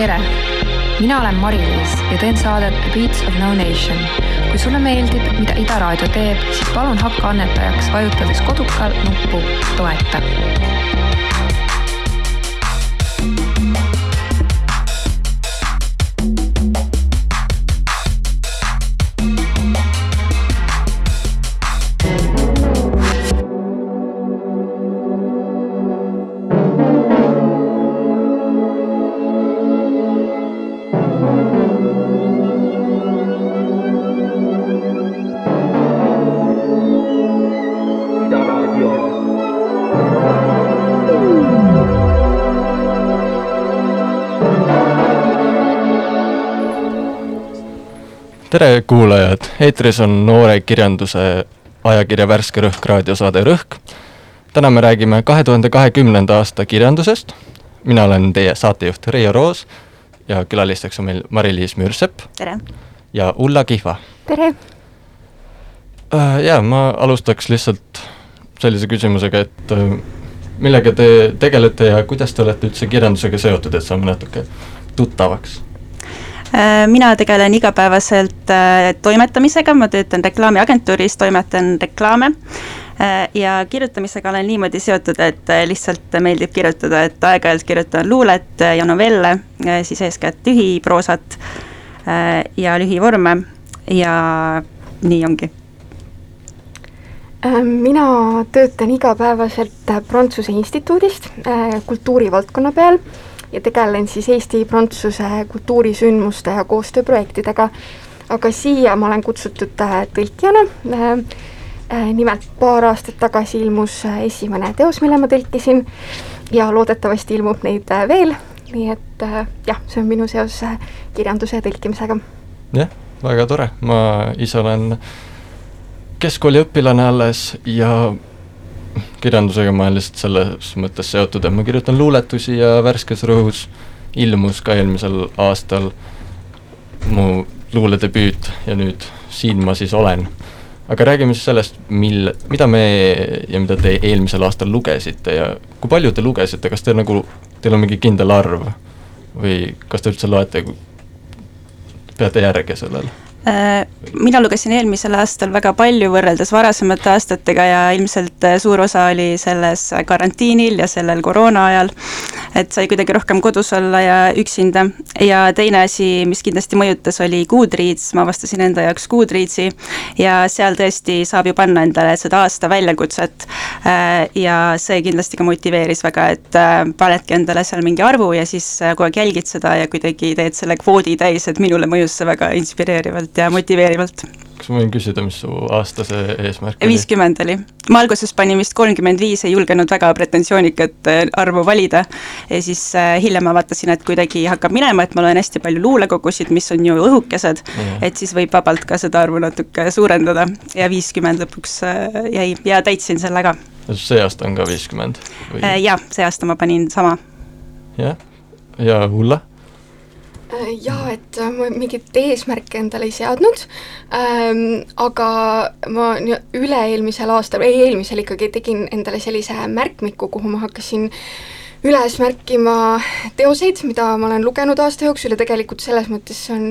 tere! mina olen Mari-Liis ja teen saadet A Beats of No Nation. kui sulle meeldib, mida Ida Raadio teeb, siis palun hakka annetajaks, vajutades kodukal nuppu Toeta tere, kuulajad, eetris on noore kirjanduse ajakirja Värske Rõhk raadiosaade Rõhk. täna me räägime kahe tuhande kahekümnenda aasta kirjandusest. mina olen teie saatejuht Reio Roos ja külalisteks on meil Mari-Liis Müürsepp. tere! ja Ulla Kihva. tere! Äh, jaa, ma alustaks lihtsalt sellise küsimusega, et äh, millega te tegelete ja kuidas te olete üldse kirjandusega seotud, et saame natuke tuttavaks mina tegelen igapäevaselt äh, toimetamisega, ma töötan reklaamiagentuuris, toimetan reklaame. Äh, ja kirjutamisega olen niimoodi seotud, et lihtsalt meeldib kirjutada, et aeg-ajalt kirjutan luulet ja novelle, siis eeskätt lühiproosat ja lühivorme ja nii ongi. Mina töötan igapäevaselt Prantsuse instituudist kultuurivaldkonna peal ja tegelen siis Eesti-Prantsuse kultuurisündmuste ja koostööprojektidega. aga siia ma olen kutsutud äh, tõlkijana. Äh, äh, nimelt paar aastat tagasi ilmus esimene teos, mille ma tõlkisin ja loodetavasti ilmub neid veel, nii et jah, see on minu seos kirjanduse tõlkimisega. jah, väga tore, ma ise olen keskkooliõpilane alles ja kirjandusega ma olen lihtsalt selles mõttes seotud, et ma kirjutan luuletusi ja Värskes Rõhus ilmus ka eelmisel aastal mu luuledebüüt ja nüüd siin ma siis olen. aga räägime siis sellest, mil, mida me ja mida te eelmisel aastal lugesite ja kui palju te lugesite, kas te nagu, teil on mingi kindel arv või kas te üldse loete, peate järge sellele? Äh, mina lugesin eelmisel aastal väga palju võrreldes varasemate aastatega ja ilmselt äh, suur osa oli selles karantiinil ja sellel koroona ajal. et sai kuidagi rohkem kodus olla ja üksinda ja teine asi, mis kindlasti mõjutas, oli Goodreads, ma avastasin enda jaoks Goodreadsi ja seal tõesti saab ju panna endale seda aasta väljakutset. Äh, ja see kindlasti ka motiveeris väga, et panedki endale seal mingi arvu ja siis kogu aeg jälgid seda ja kuidagi teed selle kvoodi täis, et minule mõjus see väga inspireerivalt põnevalt ja motiveerivalt. kas ma võin küsida, mis su aastase eesmärk oli? viiskümmend oli. ma alguses panin vist kolmkümmend viis, ei julgenud väga pretensioonikat äh, arvu valida ja siis äh, hiljem ma vaatasin, et kuidagi hakkab minema, et ma loen hästi palju luulekogusid, mis on ju õhukesed mm., et siis võib vabalt ka seda arvu natuke suurendada ja viiskümmend lõpuks äh, jäi ja täitsin selle ka. see aasta on ka viiskümmend jaa, see aasta ma panin sama. jah, ja Ulla? Äh, jaa, et äh, ma mingit eesmärke endale ei seadnud. Ähm,, aga ma üle-eelmisel aastal, ei eelmisel ikkagi tegin endale sellise märkmiku, kuhu ma hakkasin äh, üles märkima teoseid, mida ma olen lugenud aasta jooksul ja tegelikult selles mõttes see on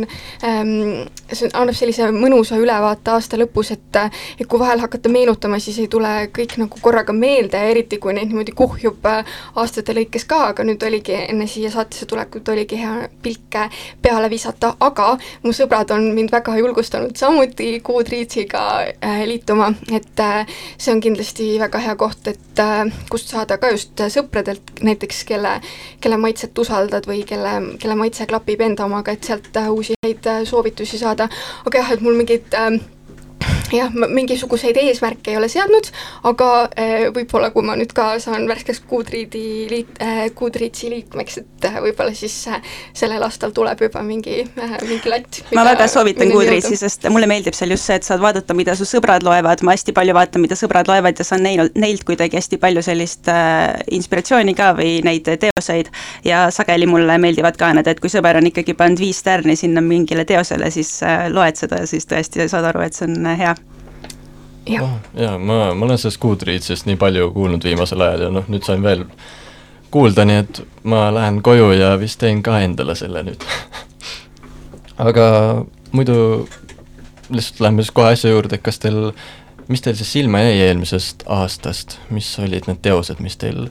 ähm,, see annab sellise mõnusa ülevaate aasta lõpus, et et kui vahel hakata meenutama, siis ei tule kõik nagu korraga meelde eriti, kui neid niimoodi kuhjub äh, aastate lõikes ka, aga nüüd oligi enne siia saatesse tulekut oligi hea pilke peale visata, aga mu sõbrad on mind väga julgustanud samuti Goodreadziga äh, liituma, et äh, see on kindlasti väga hea koht, et äh, kust saada ka just sõpradelt neid näiteks kelle, kelle maitset usaldad või kelle, kelle maitse klapib enda omaga, et sealt äh, uusi häid äh, soovitusi saada, aga jah, et mul mingid äh, jah, ma mingisuguseid eesmärke ei ole seadnud, aga äh, võib-olla kui ma nüüd ka saan värskeks Goodreadi liit- äh,, Goodreadsi liikmeks, et äh, võib-olla siis sellel aastal tuleb juba mingi mingi latt. ma väga soovitan Goodreadsi, sest mulle meeldib seal just see, et saad vaadata, mida su sõbrad loevad, ma hästi palju vaatan, mida sõbrad loevad ja saan neil, neilt kuidagi hästi palju sellist äh, inspiratsiooni ka või neid teoseid ja sageli mulle meeldivad ka need, et kui sõber on ikkagi pannud viis tärni sinna mingile teosele, siis äh, loed seda ja siis tõesti saad aru, et see on hea jah oh,, jaa, ma, ma olen sellest Goodreadsist nii palju kuulnud viimasel ajal ja noh, nüüd sain veel kuulda, nii et ma lähen koju ja vist teen ka endale selle nüüd aga muidu lihtsalt lähme siis kohe asja juurde, kas teil, mis teil siis silma jäi eelmisest aastast, mis olid need teosed, mis teil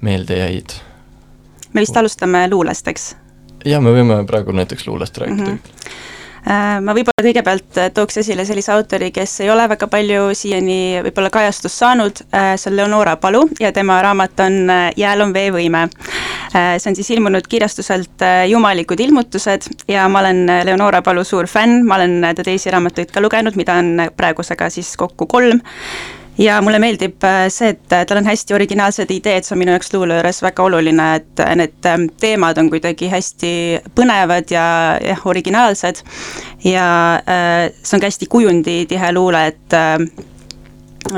meelde jäid? me vist alustame luulest, eks? jah, me võime praegu näiteks luulest rääkida mm. -hmm ma võib-olla kõigepealt tooks esile sellise autori, kes ei ole väga palju siiani võib-olla kajastust saanud, see on Leonora Palu ja tema raamat on Jääl on veevõime. see on siis ilmunud kirjastuselt Jumalikud ilmutused ja ma olen Leonora Palu suur fänn, ma olen ta teisi raamatuid ka lugenud, mida on praegusega siis kokku kolm ja mulle meeldib äh, see, et tal on hästi originaalsed ideed, see on minu jaoks luule juures väga oluline, et need ähm, teemad on kuidagi hästi põnevad ja jah, originaalsed. ja äh, see on ka hästi kujunditihe luule, et äh,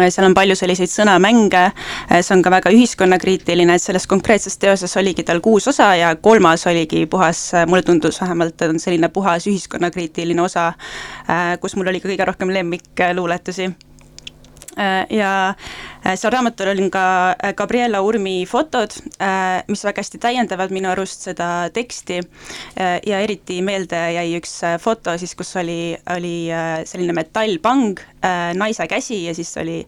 seal on palju selliseid sõnamänge, see on ka väga ühiskonnakriitiline, et selles konkreetses teoses oligi tal kuus osa ja kolmas oligi puhas, mulle tundus vähemalt, et on selline puhas ühiskonnakriitiline osa, kus mul oli ka kõige rohkem lemmikluuletusi Äh, ja äh, seal raamatul on ka äh, Gabriela Urmi fotod, mis väga hästi täiendavad minu arust seda teksti. Ja eriti meelde jäi üks foto siis, kus oli, oli selline metallpang, naise käsi ja siis oli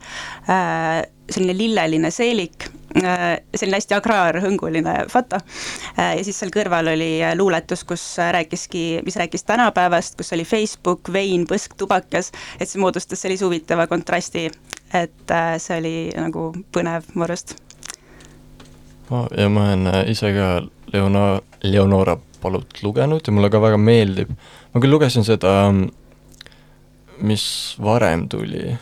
selline lilleline seelik, selline hästi agraarhõnguline foto. ja siis seal kõrval oli luuletus, kus rääkiski, mis rääkis tänapäevast, kus oli Facebook, vein, põsk, tubakas, et see moodustas sellise huvitava kontrasti et äh, see oli nagu põnev mu arust. ja ma olen äh, ise ka Leona, Leonora Palut lugenud ja mulle ka väga meeldib. ma küll lugesin seda, mis varem tuli.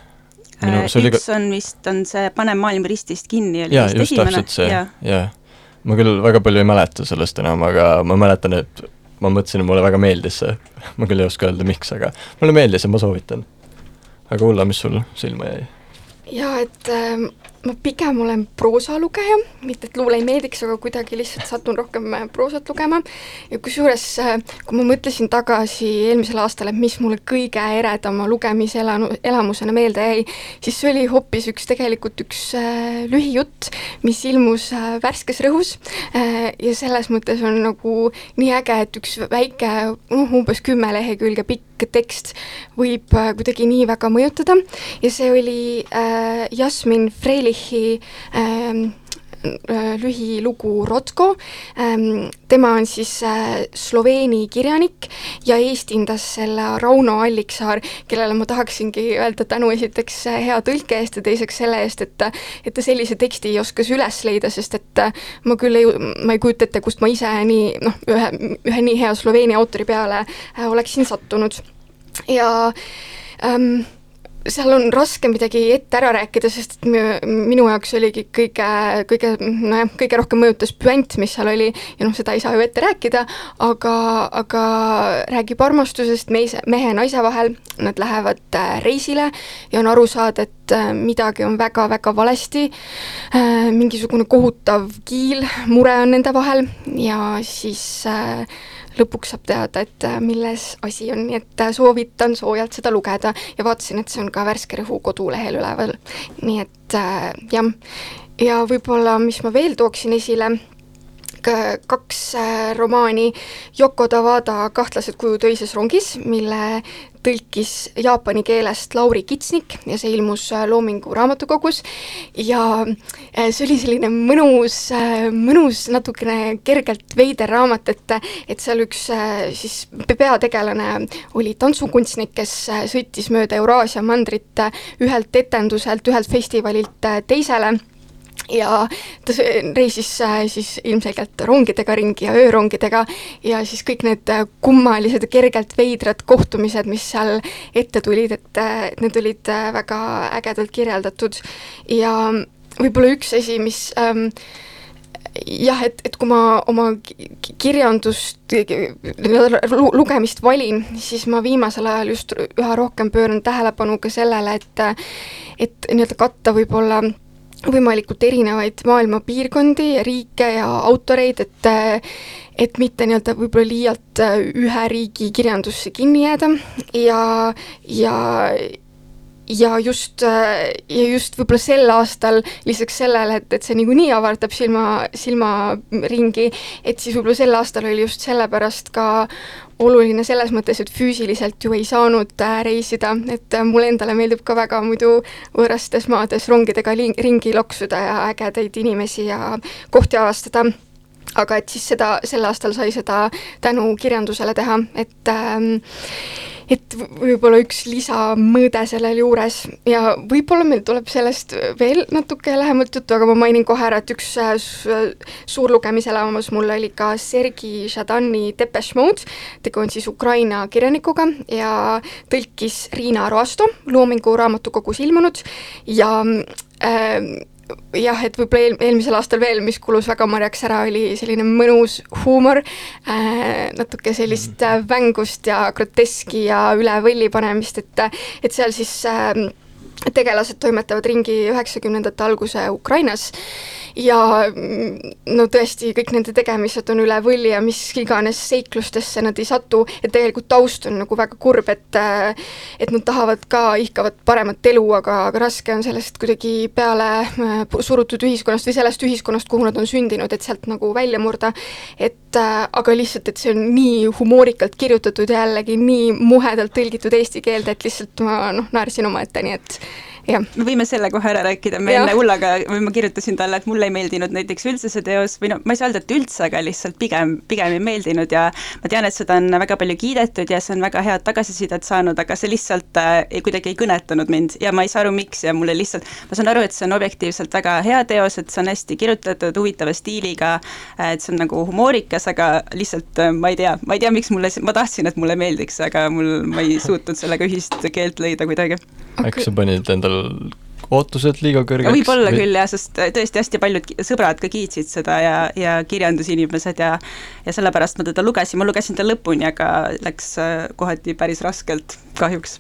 Äh, üks ka... on vist, on see Pane maailm ristist kinni, oli jaa, vist esimene. see, jaa. ma küll väga palju ei mäleta sellest enam, aga ma mäletan, et ma mõtlesin, et mulle väga meeldis see, ma küll ei oska öelda, miks, aga mulle meeldis ja ma soovitan. aga Ulla, mis sul silma jäi? jaa, et äh, ma pigem olen proosalugeja, mitte et luule ei meeldiks, aga kuidagi lihtsalt satun rohkem äh, proosat lugema. Ja kusjuures, äh, kui ma mõtlesin tagasi eelmisel aastal, et mis mulle kõige eredama lugemiselamu, elamusena meelde jäi, siis see oli hoopis üks, tegelikult üks äh, lühijutt, mis ilmus äh, Värskes Rõhus. Äh, ja selles mõttes on nagu nii äge, et üks väike, noh, umbes kümme lehekülge pikk tekst võib äh, kuidagi nii väga mõjutada. Ja see oli äh, Jasmin Freili Ulrichi ähm, äh, lühilugu Rotko. Ähm, tema on siis äh, Sloveeni kirjanik ja eestindas selle Rauno Alliksaar, kellele ma tahaksingi öelda tänu esiteks äh, hea tõlke eest ja teiseks selle eest, et et ta sellise teksti oskas üles leida, sest et ma küll ei, ma ei kujuta ette, kust ma ise nii noh, ühe, ühe nii hea Sloveenia autori peale oleksin sattunud. ja ähm, seal on raske midagi ette ära rääkida, sest et minu jaoks oligi kõige, kõige nojah, kõige rohkem mõjutas püant, mis seal oli ja noh, seda ei saa ju ette rääkida, aga, aga räägib armastusest meise, mehe ja naise vahel, nad lähevad äh, reisile ja on aru saada, et äh, midagi on väga-väga valesti, äh, mingisugune kohutav kiil, mure on nende vahel ja siis äh, lõpuks saab teada, et äh, milles asi on, nii et äh, soovitan soojalt seda lugeda ja vaatasin, et see on ka Värske Rõhu kodulehel üleval, nii et äh, jah, ja võib-olla, mis ma veel tooksin esile, kaks romaani Yoko Tawada Kahtlased kujud öises rongis, mille tõlkis jaapani keelest Lauri Kitsnik ja see ilmus äh, Loomingu raamatukogus. Ja äh, see oli selline mõnus, äh, mõnus natukene kergelt veider raamat, et et seal üks siis peategelane oli tantsukunstnik, kes sõitis mööda Euraasia mandrit ühelt etenduselt, ühelt festivalilt teisele ja ta reisis äh, siis ilmselgelt rongidega ringi ja öörongidega ja siis kõik need äh, kummalised kergelt veidrad kohtumised, mis seal ette tulid, et äh, need olid väga ägedalt kirjeldatud. Ja võib-olla üks asi, mis ähm, jah, et, et kui ma oma kirjandust, lugemist valin, siis ma viimasel ajal just üha rohkem pööran tähelepanu ka sellele, et et nii-öelda katta võib-olla võimalikult erinevaid maailma piirkondi riike ja autoreid, et et mitte nii-öelda võib-olla liialt ühe riigi kirjandusse kinni jääda. Ja, ja ja just, ja just võib-olla sel aastal lisaks sellele, et, et see niikuinii avardab silma, silmaringi, et siis võib-olla sel aastal oli just sellepärast ka oluline selles mõttes, et füüsiliselt ju ei saanud äh, reisida, et äh, mulle endale meeldib ka väga muidu võõrastes maades rongidega ringi loksuda ja ägedaid inimesi ja kohti avastada aga et siis seda, sel aastal sai seda tänu kirjandusele teha, et ähm, et võib-olla üks lisamõõde sellel juures. Ja võib-olla meil tuleb sellest veel natuke lähemalt juttu, aga ma mainin kohe ära, et üks äh, suur lugemiselamus mul oli ka Sergei Žadani Depeche Mode, tegu on siis Ukraina kirjanikuga ja tõlkis Riina Roasto Loomingu raamatukogus ilmunud. Ja äh, jah, et võib-olla eel, eelmisel aastal veel, mis kulus väga marjaks ära, oli selline mõnus huumor äh,, natuke sellist äh, vängust ja groteski ja üle võlli panemist, et et seal siis äh, tegelased toimetavad ringi üheksakümnendate alguse Ukrainas ja no tõesti, kõik nende tegemised on üle võlli ja mis iganes seiklustesse nad ei satu, et tegelikult taust on nagu väga kurb, et et nad tahavad ka, ihkavad paremat elu, aga, aga raske on sellest kuidagi peale äh, surutud ühiskonnast või sellest ühiskonnast, kuhu nad on sündinud, et sealt nagu välja murda, et äh, aga lihtsalt, et see on nii humoorikalt kirjutatud jällegi, nii muhedalt tõlgitud eesti keelde, et lihtsalt ma noh, naersin omaette, nii et me võime selle kohe ära rääkida, me enne Ullaga, või ma kirjutasin talle, et mulle ei meeldinud näiteks üldse see teos või no ma ei saa öelda, et üldse, aga lihtsalt pigem, pigem ei meeldinud ja ma tean, et seda on väga palju kiidetud ja see on väga head tagasisidet saanud, aga see lihtsalt äh, kuidagi ei kõnetanud mind ja ma ei saa aru, miks ja mulle lihtsalt, ma saan aru, et see on objektiivselt väga hea teos, et see on hästi kirjutatud, huvitava stiiliga, äh, et see on nagu humoorikas, aga lihtsalt äh, ma ei tea, ma ei tea, miks mulle, ma tahtsin, et mulle meeldiks, aga mul, ma ei suutnud sellega ühist keelt leida kuidagi. Okay.. äkki sa panid endal ootused liiga kõrgeks? võib-olla või... küll jah, sest tõesti hästi paljud sõbrad ka kiitsid seda ja, ja kirjandusinimesed ja ja sellepärast ma teda lugesin, ma lugesin ta lõpuni, aga läks äh, kohati päris raskelt, kahjuks.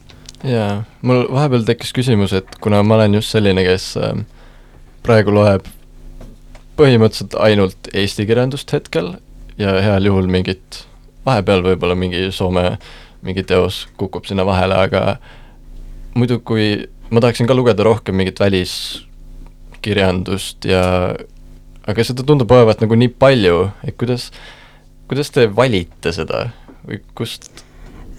jaa, mul vahepeal tekkis küsimus, et kuna ma olen just selline, kes äh, praegu loeb põhimõtteliselt ainult eesti kirjandust hetkel ja heal juhul mingit, vahepeal võib-olla mingi Soome mingi teos kukub sinna vahele, aga muidu, kui ma tahaksin ka lugeda rohkem mingit väliskirjandust ja aga seda tundub olevat nagu nii palju, et kuidas, kuidas te valite seda või kust,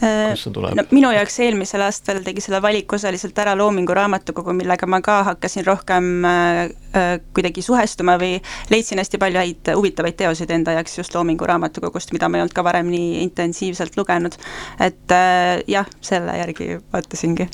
äh, kust see tuleb? no minu jaoks eelmisel aastal tegi selle valiku osaliselt ära Loomingu raamatukogu, millega ma ka hakkasin rohkem äh, äh, kuidagi suhestuma või leidsin hästi palju häid huvitavaid teoseid enda jaoks just Loomingu raamatukogust, mida ma ei olnud ka varem nii intensiivselt lugenud. et äh, jah, selle järgi vaatasingi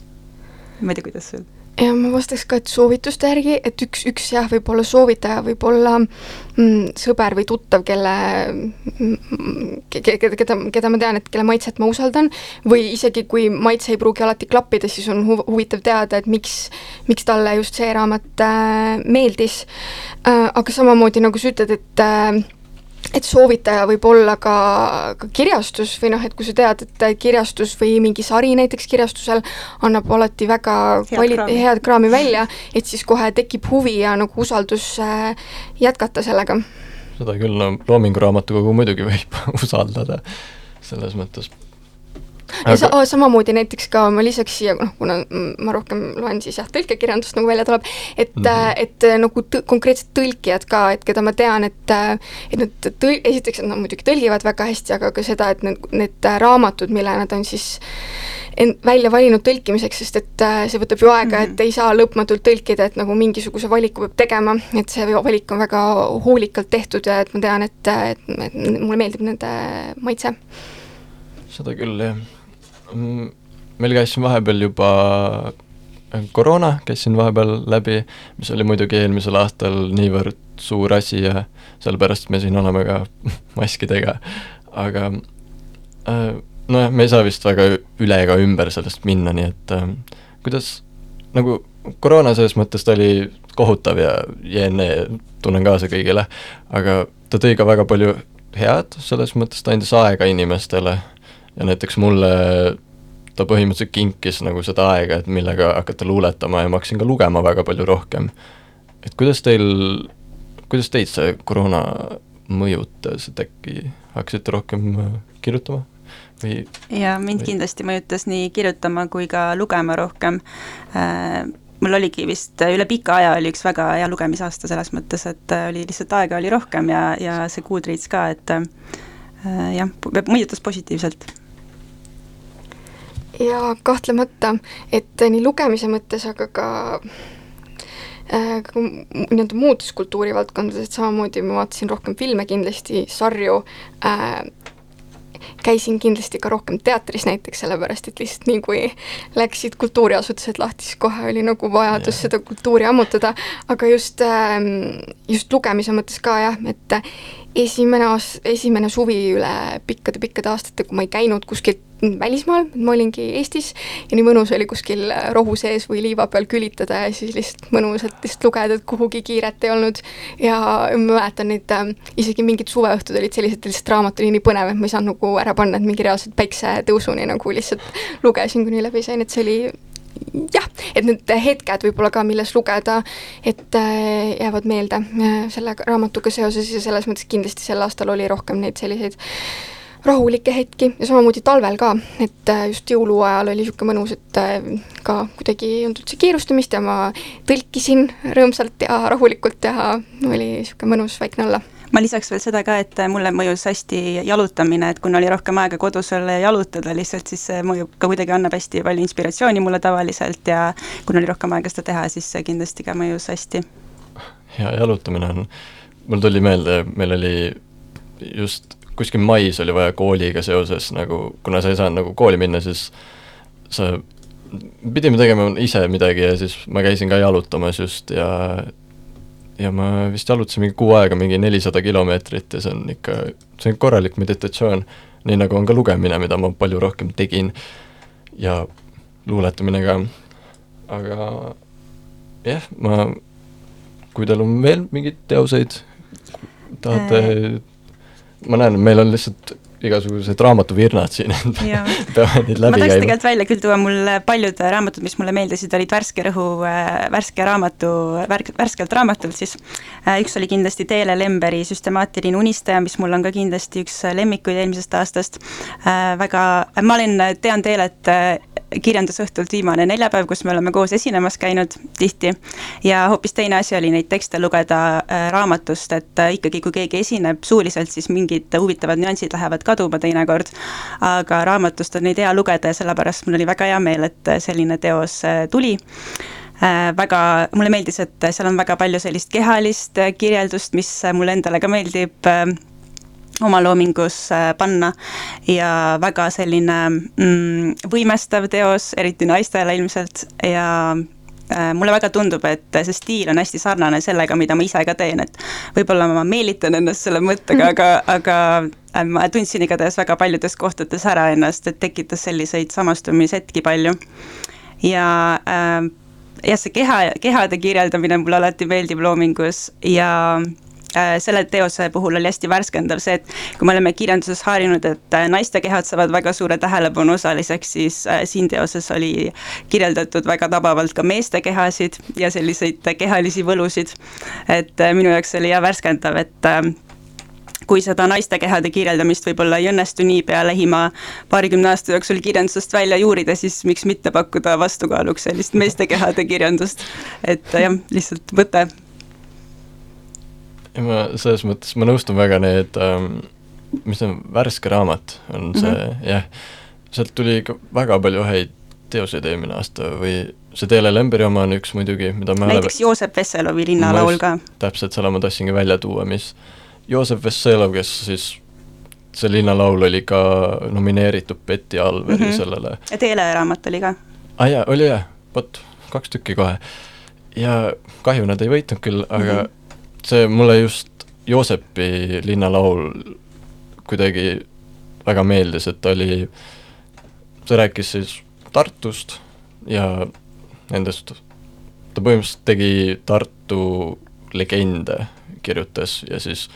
ma ei tea, kuidas sul? ja ma vastaks ka, et soovituste järgi, et üks, üks jah, võib-olla soovitaja võib olla mm, sõber või tuttav, kelle mm, keda, keda, keda ma tean, et kelle maitset ma usaldan, või isegi kui maitse ei pruugi alati klappida, siis on hu huvitav teada, et miks, miks talle just see raamat äh, meeldis äh,. aga samamoodi, nagu sa ütled, et äh, et soovitaja võib olla ka, ka kirjastus või noh, et kui sa tead, et kirjastus või mingi sari näiteks kirjastusel annab alati väga head, kvali-, head kraami välja, et siis kohe tekib huvi ja nagu usaldus äh, jätkata sellega. seda küll, no Loomingu Raamatukogu muidugi võib usaldada selles mõttes aga... Sa, oh, samamoodi näiteks ka ma lisaks siia, noh, kuna ma rohkem loen siis jah, tõlkekirjandust nagu välja tuleb, et mm, -hmm. et nagu tõ, konkreetsed tõlkijad ka, et keda ma tean, et et nad tõl-, esiteks nad muidugi tõlgivad väga hästi, aga ka seda, et need, need raamatud, mille nad on siis end välja valinud tõlkimiseks, sest et see võtab ju aega mm, -hmm. et ei saa lõpmatult tõlkida, et nagu mingisuguse valiku peab tegema, et see valik on väga hoolikalt tehtud ja et ma tean, et, et, et mulle meeldib nende maitse. seda küll, jah meil käis siin vahepeal juba äh, koroona käis siin vahepeal läbi, mis oli muidugi eelmisel aastal niivõrd suur asi ja sellepärast me siin oleme ka maskidega, aga äh, nojah, me ei saa vist väga üle ega ümber sellest minna, nii et äh, kuidas nagu koroona selles mõttes ta oli kohutav ja jne, tunnen kaasa kõigile, aga ta tõi ka väga palju head, selles mõttes ta andis aega inimestele ja näiteks mulle ta põhimõtteliselt kinkis nagu seda aega, et millega hakata luuletama ja ma hakkasin ka lugema väga palju rohkem. et kuidas teil, kuidas teid see koroona mõjutas, et äkki hakkasite rohkem äh, kirjutama? või ja mind või- kindlasti mõjutas nii kirjutama kui ka lugema rohkem äh, mul oligi vist üle pika aja oli üks väga hea lugemisaasta selles mõttes, et äh, oli lihtsalt aega oli rohkem ja, ja see Goodreads ka, et äh, jah, mõjutas positiivselt. Ja kahtlemata, et nii lugemise mõttes, aga ka äh, nii-öelda muudes kultuurivaldkondades, et samamoodi ma vaatasin rohkem filme kindlasti, sarju äh,, käisin kindlasti ka rohkem teatris näiteks, sellepärast et lihtsalt nii, kui läksid kultuuriasutused lahti, siis kohe oli nagu vajadus Jah. seda kultuuri ammutada, aga just, just lugemise mõttes ka jah, et esimene aas-, esimene suvi üle pikkade-pikkade aastate, kui ma ei käinud kuskil välismaal, ma olingi Eestis ja nii mõnus oli kuskil rohu sees või liiva peal külitada ja siis lihtsalt mõnusalt lihtsalt lugeda, et kuhugi kiiret ei olnud. ja ma mäletan neid äh, isegi mingid suveõhtud olid sellised, et lihtsalt raamat oli nii põnev, et ma ei saanud nagu ära panna, et mingi reaalselt päiksetõusuni nagu lihtsalt lugesin, kuni läbi sain, et see oli jah, et need hetked võib-olla ka, milles lugeda, et äh, jäävad meelde äh, selle raamatuga seoses ja selles mõttes kindlasti sel aastal oli rohkem neid selliseid rahulikke hetki ja samamoodi talvel ka, et äh, just jõuluajal oli niisugune mõnus, et äh, ka kuidagi ei olnud üldse kiirustamist ja ma tõlkisin rõõmsalt ja rahulikult ja oli niisugune mõnus vaikne olla ma lisaks veel seda ka, et mulle mõjus hästi jalutamine, et kuna oli rohkem aega kodus olla ja jalutada lihtsalt, siis see mõjub ka kuidagi, annab hästi palju inspiratsiooni mulle tavaliselt ja kuna oli rohkem aega seda teha, siis see kindlasti ka mõjus hästi. ja jalutamine on, mul tuli meelde, meil oli just kuskil mais oli vaja kooliga seoses nagu, kuna sa ei saanud nagu kooli minna, siis sa, pidime tegema ise midagi ja siis ma käisin ka jalutamas just ja ja ma vist jalutasin mingi kuu aega, mingi nelisada kilomeetrit ja see on ikka, see on korralik meditatsioon, nii nagu on ka lugemine, mida ma palju rohkem tegin ja luuletamine ka, aga jah, ma, kui teil on veel mingeid teoseid, tahate ma näen, meil on lihtsalt igasugused raamatuvirnad siin, et peame neid ma läbi tahaks käima. tegelikult välja küll tuua, mul paljud raamatud, mis mulle meeldisid, olid Värske Rõhu, värske raamatu, värk-, värskelt raamatult siis. üks oli kindlasti Teele Lemberi Süstemaatiline unistaja, mis mul on ka kindlasti üks lemmikuid eelmisest aastast. väga, ma olen, tean Teelet kirjandusõhtult viimane neljapäev, kus me oleme koos esinemas käinud tihti. Ja hoopis teine asi oli neid tekste lugeda äh, raamatust, et äh, ikkagi, kui keegi esineb suuliselt, siis mingid huvitavad nüansid lähevad kaduma teinekord, aga raamatust on neid hea lugeda ja sellepärast mul oli väga hea meel, et selline teos äh, tuli. Äh, väga, mulle meeldis, et seal on väga palju sellist kehalist äh, kirjeldust, mis äh, mulle endale ka meeldib äh, oma loomingus panna ja väga selline mm, võimestav teos, eriti naistele ilmselt ja äh, mulle väga tundub, et see stiil on hästi sarnane sellega, mida ma ise ka teen, et võib-olla ma meelitan ennast selle mõttega, aga, aga äh, ma tundsin igatahes väga paljudes kohtades ära ennast, et tekitas selliseid samastumishetki palju. ja äh, jah, see keha, kehade kirjeldamine mulle alati meeldib loomingus ja selle teose puhul oli hästi värskendav see, et kui me oleme kirjanduses harjunud, et äh, naiste kehad saavad väga suure tähelepanu osaliseks, siis äh, siin teoses oli kirjeldatud väga tabavalt ka meeste kehasid ja selliseid äh, kehalisi võlusid. et äh, minu jaoks oli jah värskendav, et äh, kui seda naiste kehade kirjeldamist võib-olla ei õnnestu niipea lähima paarikümne aasta jooksul kirjandusest välja juurida, siis miks mitte pakkuda vastukaaluks sellist meeste kehade kirjandust. et äh, jah, lihtsalt mõte ja ma selles mõttes, ma nõustun väga need ähm, mis see on, värske raamat on see mm, -hmm. jah, sealt tuli ikka väga palju häid teoseid eelmine aasta või see Teele Lemberi oma on üks muidugi, mida me näiteks Joosep Vesselovi linnalaul ka. täpselt selle ma tahtsingi välja tuua, mis Joosep Vesselov, kes siis, see linnalaul oli ka nomineeritud Betty Alveri mm -hmm. sellele ja Teele raamat oli ka. aa ah, jaa, oli jah, vot, kaks tükki kohe. ja kahju nad ei võitnud küll, aga mm -hmm. See mulle just Joosepi linnalaul kuidagi väga meeldis, et ta oli, see rääkis siis Tartust ja nendest, ta põhimõtteliselt tegi Tartu legende, kirjutas ja siis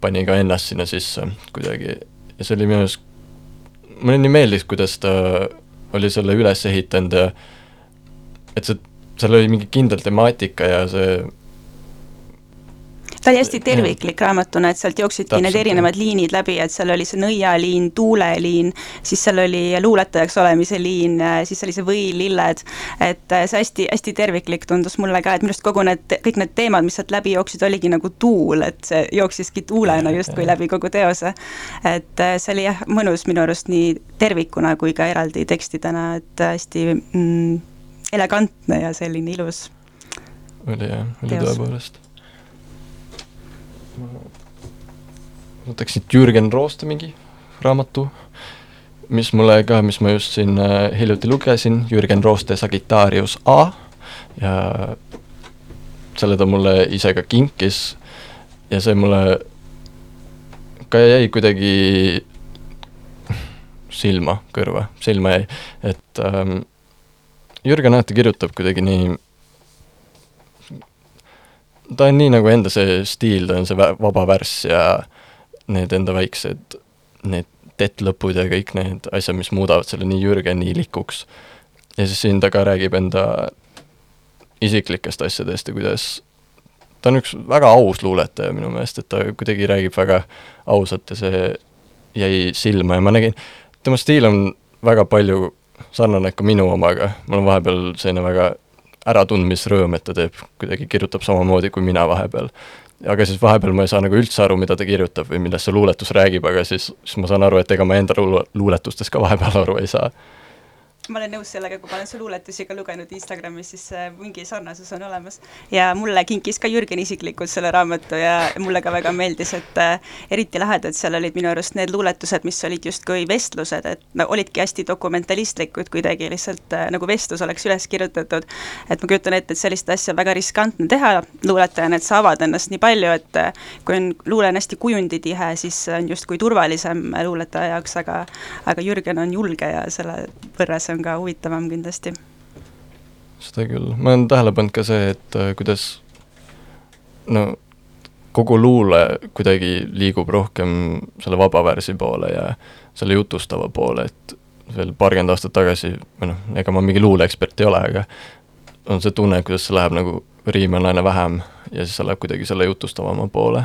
pani ka ennast sinna sisse kuidagi. Ja see oli minu arust, mulle nii meeldis, kuidas ta oli selle üles ehitanud ja et see, seal oli mingi kindel temaatika ja see ta oli hästi terviklik raamatuna, et sealt jookssidki need erinevad jah. liinid läbi, et seal oli see nõialiin, tuuleliin, siis seal oli luuletajaks olemise liin, siis oli see või, lilled, et see hästi, hästi terviklik tundus mulle ka, et minu arust kogu need, kõik need teemad, mis sealt läbi jooksid, oligi nagu tuul, et see jooksiski tuulena justkui läbi kogu teose. et see oli jah, mõnus minu arust nii tervikuna kui ka eraldi tekstidena, et hästi mm, elegantne ja selline ilus. oli jah, oli tõepoolest. Ma võtaks siit Jürgen Rooste mingi raamatu, mis mulle ka, mis ma just siin äh, hiljuti lugesin, Jürgen Rooste Sagittarius A. Ja selle ta mulle ise ka kinkis. Ja see mulle ka jäi kuidagi silma, kõrva, silma jäi, et ähm, Jürgen alati kirjutab kuidagi nii, ta on nii nagu enda see stiil, ta on see vaba värss ja need enda väiksed, need tettlõpud ja kõik need asjad, mis muudavad selle nii Jürgenilikuks. ja siis siin ta ka räägib enda isiklikest asjadest ja kuidas ta on üks väga aus luuletaja minu meelest, et ta kuidagi räägib väga ausalt ja see jäi silma ja ma nägin, tema stiil on väga palju sarnane ka minu omaga, mul on vahepeal selline väga äratundmisrõõm, et ta teeb, kuidagi kirjutab samamoodi kui mina vahepeal. aga siis vahepeal ma ei saa nagu üldse aru, mida ta kirjutab või millest see luuletus räägib, aga siis, siis ma saan aru, et ega ma enda luuletustest ka vahepeal aru ei saa ma olen nõus sellega, kui ma olen su luuletusi ka lugenud Instagramis, siis äh, mingi sarnasus on olemas. ja mulle kinkis ka Jürgen isiklikult selle raamatu ja mulle ka väga meeldis, et äh, eriti lahedad seal olid minu arust need luuletused, mis olid justkui vestlused, et no olidki hästi dokumentalistlikud kuidagi, lihtsalt äh, nagu vestlus oleks üles kirjutatud. et ma kujutan ette, et sellist asja on väga riskantne teha luuletajana, et sa avad ennast nii palju, et kui on, luule on hästi kujunditihe, siis on justkui turvalisem luuletaja jaoks, aga aga Jürgen on julge ja selle võrra see on on ka huvitavam kindlasti. seda küll, ma olen tähele pannud ka see, et äh, kuidas no kogu luule kuidagi liigub rohkem selle vaba värsi poole ja selle jutustava poole, et veel paarkümmend aastat tagasi, või noh, ega ma mingi luuleekspert ei ole, aga on see tunne, kuidas see läheb nagu riime on aina vähem ja siis see läheb kuidagi selle jutustavama poole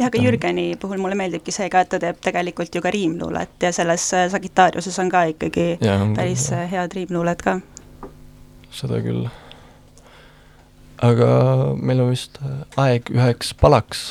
jah, aga Jürgeni puhul mulle meeldibki see ka, et ta teeb tegelikult ju ka riimluulet ja selles äh, Sagittariuses on ka ikkagi ja, päris küll, äh, head riimluuled ka. seda küll. aga meil on vist äh, aeg üheks palaks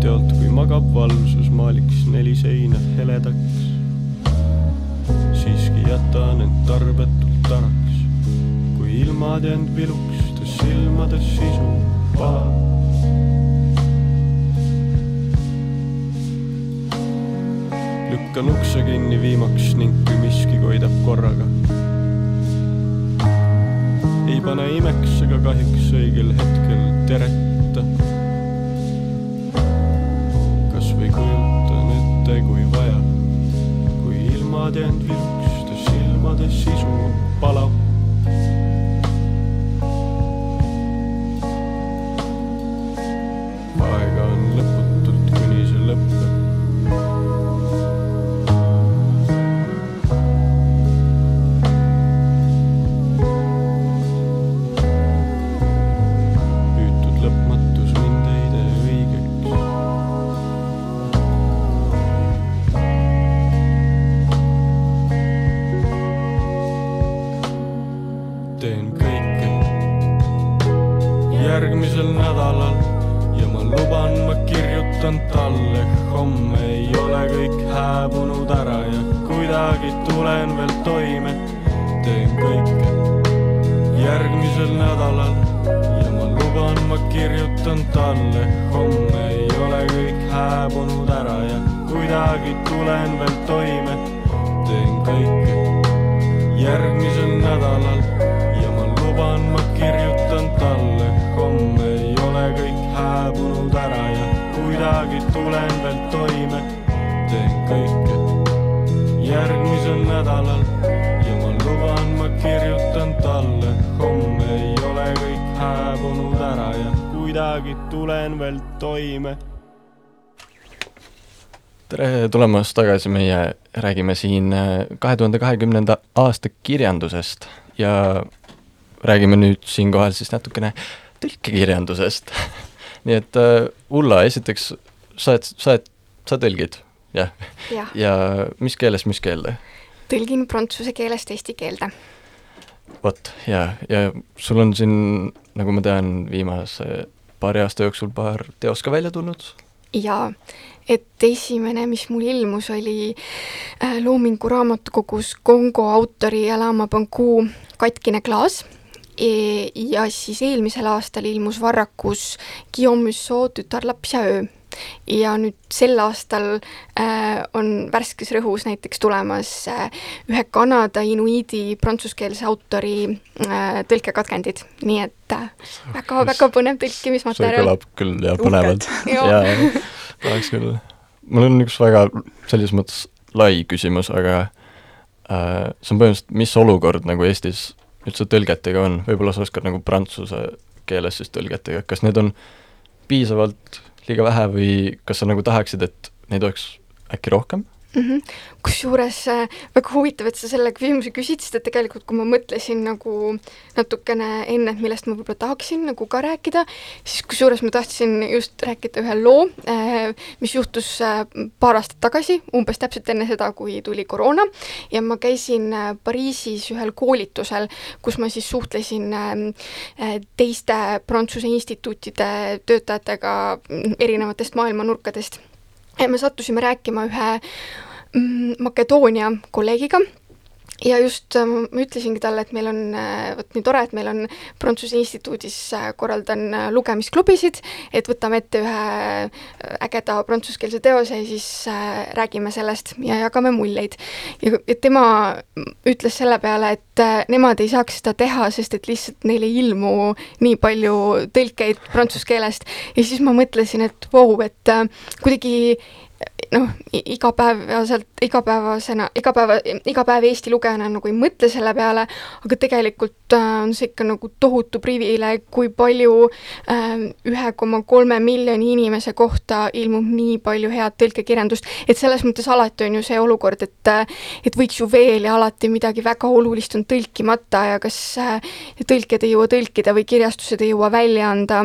mitte alt kui magab valvsus, maaliks neli seina heledaks. siiski jätan end tarbetult taraks, kui ilmad end viluks, ta silmades sisu palab. lükkan ukse kinni viimaks ning kui miski koidab korraga. ei pane imeks ega kahjuks õigel hetkel tereta. Kui ilmad jäänud viluks, ta silmades sisu palab. Järgmisel nädalal ja ma luban, ma kirjutan talle, homme ei ole kõik hääbunud ära ja kuidagi tulen veel toime. teen kõike järgmisel nädalal ja ma luban, ma kirjutan talle, homme ei ole kõik hääbunud ära ja kuidagi tulen veel toime. teen kõike järgmisel nädalal ja ma luban, ma kirjutan kuidagi tulen veel toime. teen kõike järgmisel nädalal ja ma luban, ma kirjutan talle, homme ei ole kõik hääbunud ära ja kuidagi tulen veel toime tere tulemast tagasi, meie räägime siin äh, kahe tuhande kahekümnenda aasta kirjandusest ja räägime nüüd siinkohal siis natukene tõlkekirjandusest. nii et äh, Ulla, esiteks sa oled, sa oled, sa tõlgid, jah? jah, ja mis keelest, mis keelde? tõlgin prantsuse keelest eesti keelde. vot, ja, ja sul on siin, nagu ma tean, viimase paari aasta jooksul paar teost ka välja tulnud jaa, et esimene, mis mul ilmus, oli äh, Loomingu raamatukogus Kongo autori Alama Banku Katkine klaas ja siis eelmisel aastal ilmus Varrakus Guillaume Musso Tütarlaps ja öö. ja nüüd sel aastal äh, on värskes rõhus näiteks tulemas äh, ühe Kanada inuiidi prantsuskeelse autori äh, tõlkekatkendid, nii et äh, väga-väga põnev see tõlkimismaterjal. kõlab küll ja põnevalt. Jaa, tahaks küll. mul on üks väga selles mõttes lai küsimus, aga äh, see on põhimõtteliselt, mis olukord nagu Eestis üldse tõlgetega on, võib-olla sa oskad nagu prantsuse keeles siis tõlgetega, kas need on piisavalt liiga vähe või kas sa nagu tahaksid, et neid oleks äkki rohkem? Mm. -hmm. kusjuures äh, väga huvitav, et sa selle küsimuse küsid, sest et tegelikult kui ma mõtlesin nagu natukene enne, et millest ma võib-olla tahaksin nagu ka rääkida, siis kusjuures ma tahtsin just rääkida ühe loo äh,, mis juhtus äh, paar aastat tagasi, umbes täpselt enne seda, kui tuli koroona ja ma käisin Pariisis ühel koolitusel, kus ma siis suhtlesin äh, äh, teiste Prantsuse instituutide töötajatega erinevatest maailma nurkadest ja me sattusime rääkima ühe mm, Makedoonia kolleegiga ja just äh, ma ütlesingi talle, et meil on äh, vot nii tore, et meil on Prantsuse instituudis äh, korraldan äh, lugemisklubisid, et võtame ette ühe ägeda prantsuskeelse teose ja siis räägime sellest ja jagame muljeid. ja, tema ütles selle peale, et nemad ei saaks seda teha, sest et lihtsalt neil ei ilmu nii palju tõlkeid prantsuse keelest ja siis ma mõtlesin, et vau wow,, et kuidagi noh, igapäevaselt, igapäevasena, igapäeva, iga päev Eesti lugejana nagu ei mõtle selle peale, aga tegelikult äh, on see ikka nagu tohutu privileeg, kui palju ühe koma kolme miljoni inimese kohta ilmub nii palju head tõlkekirjandust, et selles mõttes alati on ju see olukord, et äh, et võiks ju veel ja alati midagi väga olulist on tõlkimata ja kas äh, tõlkijad ei jõua tõlkida või kirjastused ei jõua välja anda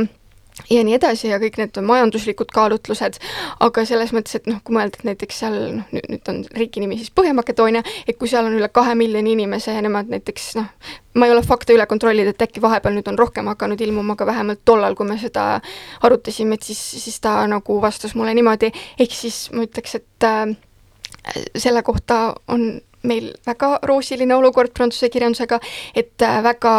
ja nii edasi ja kõik need majanduslikud kaalutlused, aga selles mõttes, et noh, kui mõelda, et näiteks seal noh, nüüd, nüüd on riigi nimi siis Põhja-Makedoonia, et kui seal on üle kahe miljoni inimese ja nemad näiteks noh, ma ei ole fakte üle kontrollinud, et äkki vahepeal nüüd on rohkem hakanud ilmuma, aga vähemalt tollal, kui me seda arutasime, et siis, siis ta nagu vastas mulle niimoodi, ehk siis ma ütleks, et äh, selle kohta on meil väga roosiline olukord prantsuse kirjandusega, et äh, väga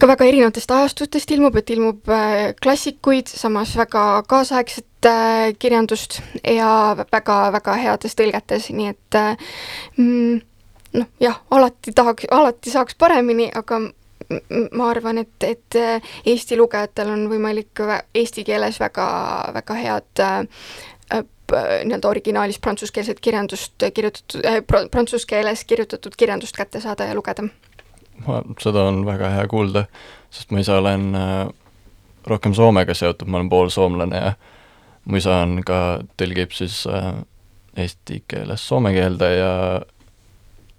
ka väga erinevatest ajastutest ilmub, et ilmub äh, klassikuid, samas väga kaasaegset äh, kirjandust ja väga-väga heades tõlgetes, nii et äh, mm, noh, jah, alati tahaks, alati saaks paremini, aga ma arvan, et, et Eesti lugejatel on võimalik eesti keeles väga, väga head nii-öelda originaalis prantsuskeelset kirjandust kirjutatud äh,, prantsuse keeles kirjutatud kirjandust kätte saada ja lugeda ma, seda on väga hea kuulda, sest mu isa olen äh, rohkem Soomega seotud, ma olen poolsoomlane ja mu isa on ka, tõlgib siis äh, eesti keelest soome keelde ja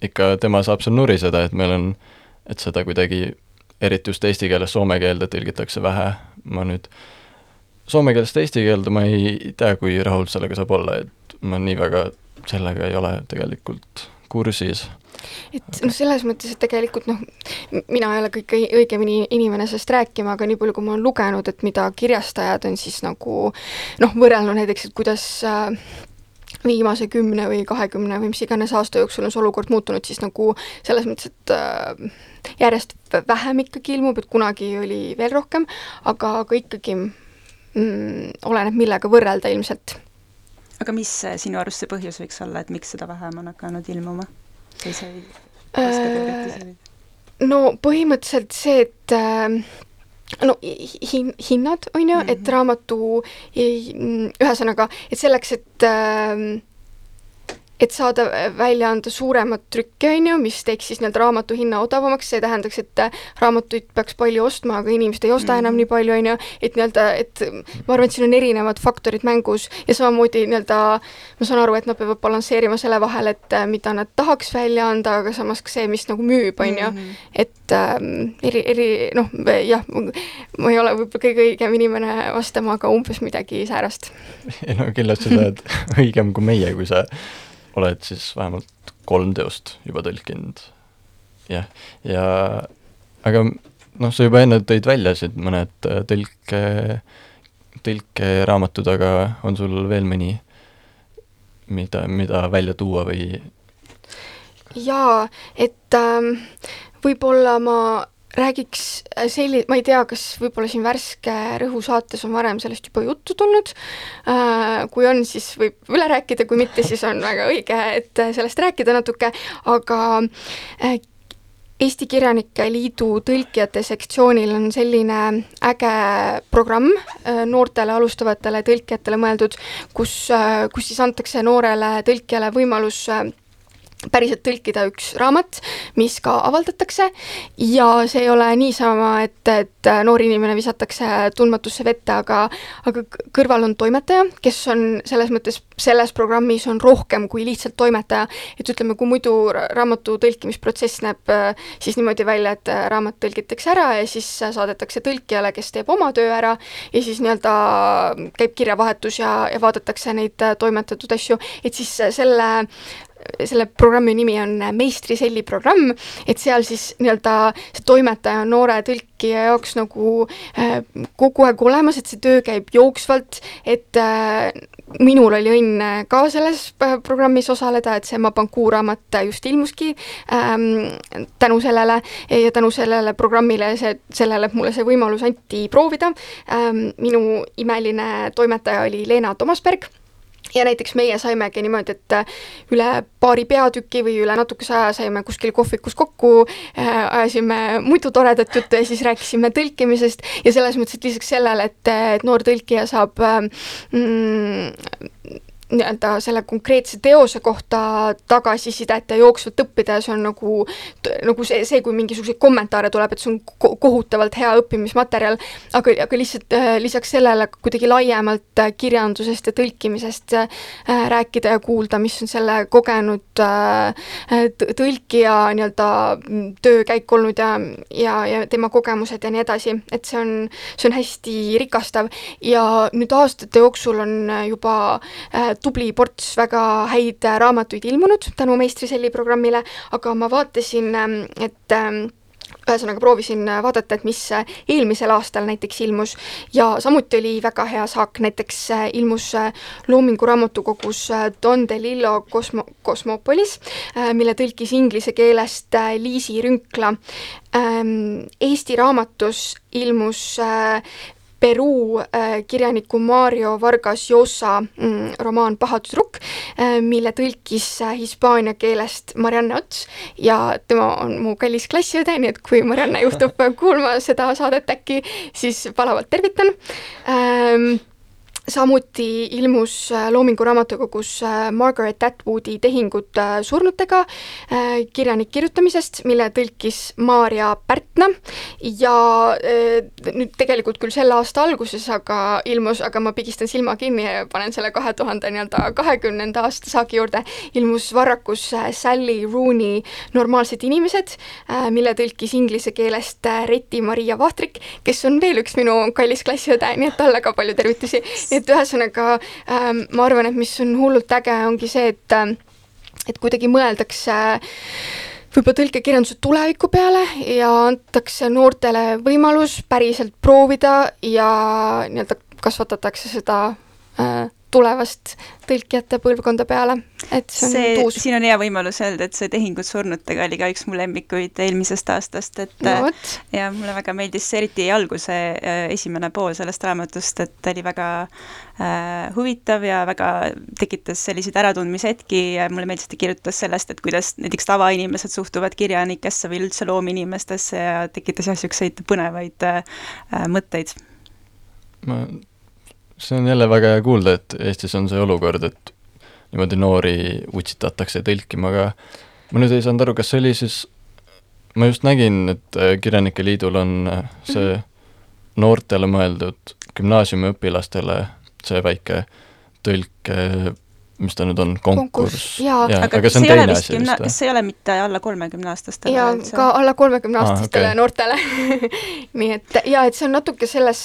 ikka tema saab seal nuriseda, et meil on, et seda kuidagi, eriti just eesti keelest soome keelde tõlgitakse vähe, ma nüüd soome keelest eesti keelde ma ei tea, kui rahul sellega saab olla, et ma nii väga sellega ei ole tegelikult kursis et noh, selles mõttes, et tegelikult noh, mina ei ole kõige õigemini inimene sellest rääkima, aga nii palju, kui ma olen lugenud, et mida kirjastajad on siis nagu noh, võrrelnud näiteks, et kuidas äh, viimase kümne või kahekümne või mis iganes aasta jooksul on see olukord muutunud, siis nagu selles mõttes, et äh, järjest vähem ikkagi ilmub, et kunagi oli veel rohkem, aga, aga ikkagi mm, oleneb, millega võrrelda ilmselt. aga mis sinu arust see põhjus võiks olla, et miks seda vähem on hakanud ilmuma? Sa ei oska teoreetiseerida? no põhimõtteliselt see, et äh, no hin-, hinnad, on ju mm, -hmm. et raamatu, ühesõnaga, et selleks, et äh, et saada välja anda suuremat trükki, on ju, mis teeks siis nii-öelda raamatu hinna odavamaks, see tähendaks, et raamatuid peaks palju ostma, aga inimesed ei osta mm enam nii palju, on ju, et nii-öelda, et ma arvan, et siin on erinevad faktorid mängus ja samamoodi nii-öelda ma saan aru, et nad peavad balansseerima selle vahel, et mida nad tahaks välja anda, aga samas ka see, mis nagu müüb, on ju, mhm. et ähm, eri, eri noh, jah, ma ei ole võib-olla kõige õigem inimene vastama, aga umbes midagi säärast. ei no kindlasti sa oled õigem kui meie, kui sa oled siis vähemalt kolm teost juba tõlkinud. jah, ja aga noh, sa juba enne tõid välja siin mõned äh, tõlke, tõlkeraamatud, aga on sul veel mõni, mida, mida välja tuua või? jaa, et ähm, võib-olla ma räägiks äh, selli-, ma ei tea, kas võib-olla siin Värske Rõhu saates on varem sellest juba juttu tulnud, äh, kui on, siis võib üle rääkida, kui mitte, siis on väga õige, et äh, sellest rääkida natuke, aga Eesti Kirjanike Liidu tõlkijate sektsioonil on selline äge programm noortele alustavatele tõlkijatele mõeldud, kus, kus siis antakse noorele tõlkijale võimalus päriselt tõlkida üks raamat, mis ka avaldatakse. Ja see ei ole niisama, et, et noor inimene visatakse tundmatusse vette, aga aga kõrval on toimetaja, kes on selles mõttes, selles programmis on rohkem kui lihtsalt toimetaja, et ütleme, kui muidu raamatu tõlkimisprotsess näeb siis niimoodi välja, et raamat tõlgitakse ära ja siis saadetakse tõlkijale, kes teeb oma töö ära ja siis nii-öelda käib kirjavahetus ja, ja vaadatakse neid toimetatud asju, et siis selle selle programmi nimi on meistriselli programm, et seal siis nii-öelda see toimetaja on noore tõlkija jaoks nagu äh, kogu aeg olemas, et see töö käib jooksvalt, et äh, minul oli õnn ka selles äh, programmis osaleda, et see Mapanku raamat just ilmuski ähm, tänu sellele ja tänu sellele programmile, see, sellele mulle see võimalus anti proovida ähm,. minu imeline toimetaja oli Leena Tomasberg ja näiteks meie saimegi niimoodi, et äh, üle paari peatüki või üle natukese aja saime kuskil kohvikus kokku äh,, ajasime muidu toredat juttu ja siis rääkisime tõlkimisest ja selles mõttes, et lisaks sellele, et, et noor tõlkija saab äh, mm, nii-öelda selle konkreetse teose kohta tagasisidet ja jooksvalt õppida ja see on nagu, nagu see, see, kui mingisuguseid kommentaare tuleb, et see on ko kohutavalt hea õppimismaterjal, aga, aga lihtsalt äh, lisaks sellele kuidagi laiemalt äh, kirjandusest ja tõlkimisest äh, rääkida ja kuulda, mis on selle kogenud tõlkija nii-öelda mm, töökäik olnud ja, ja, ja tema kogemused ja nii edasi, et see on, see on hästi rikastav. Ja nüüd aastate jooksul on juba tubli ports väga häid raamatuid ilmunud tänu Meistriselli programmile, aga ma vaatasin, ähm, et ähm, ühesõnaga proovisin vaadata, et mis eelmisel aastal näiteks ilmus ja samuti oli väga hea saak, näiteks äh, ilmus äh, Loomingu raamatukogus äh, Don DeLillo Cosmo, Cosmopolis, mille tõlkis inglise keelest Liisi Rünkla. Ähm, Eesti raamatus ilmus Peruu äh, kirjaniku Mario Vargas Llosa mm, romaan Paha tüdruk äh,, mille tõlkis äh, hispaania keelest Marianne Ots ja tema on mu kallis klassiõde, nii et kui Marianne juhtub kuulma seda saadet äkki, siis palavalt tervitan. Ähm, samuti ilmus äh, Loomingu raamatukogus äh, Margaret Atwoodi Tehingud äh, surnutega, kirjanik kirjutamisest, mille tõlkis Maarja Pärtna. Ja nüüd tegelikult küll selle aasta alguses, aga ilmus, aga ma pigistan silma kinni ja panen selle kahe tuhande nii-öelda kahekümnenda aasta saagi juurde, ilmus Varrakus Sally Rooney Normaalsed inimesed, mille tõlkis inglise keelest Reti-Maria Vahtrik, kes on veel üks minu kallis klassiõde, nii et talle ka palju tervitusi et ühesõnaga ähm, ma arvan, et mis on hullult äge, ongi see, et ähm, et kuidagi mõeldakse võib-olla tõlkekirjanduse tuleviku peale ja antakse noortele võimalus päriselt proovida ja nii-öelda kasvatatakse seda äh, tulevast tõlkijate põlvkonda peale, et see on see, uus. siin on hea võimalus öelda, et see Tehingud surnutega oli ka üks mu lemmikuid eelmisest aastast, et no, äh, ja mulle väga meeldis see eriti alguse äh, esimene pool sellest raamatust, et oli väga äh, huvitav ja väga tekitas selliseid äratundmishetki ja mulle meeldis, et ta kirjutas sellest, et kuidas näiteks tavainimesed suhtuvad kirjanikesse või üldse loominimestesse ja tekitas jah, niisuguseid põnevaid äh, mõtteid. ma see on jälle väga hea kuulda, et Eestis on see olukord, et niimoodi noori utsitatakse tõlkima, aga ma nüüd ei saanud aru, kas see oli siis, ma just nägin, et äh, Kirjanike Liidul on äh, see mhm. noortele mõeldud gümnaasiumiõpilastele see väike tõlk mis ta nüüd on, konkurss? jaa, aga, aga see, see ei ole vist gümna-, kas see ei ole mitte alla kolmekümneaastastele? jaa, ka alla kolmekümneaastastele ah, okay. noortele nii et jaa, et see on natuke selles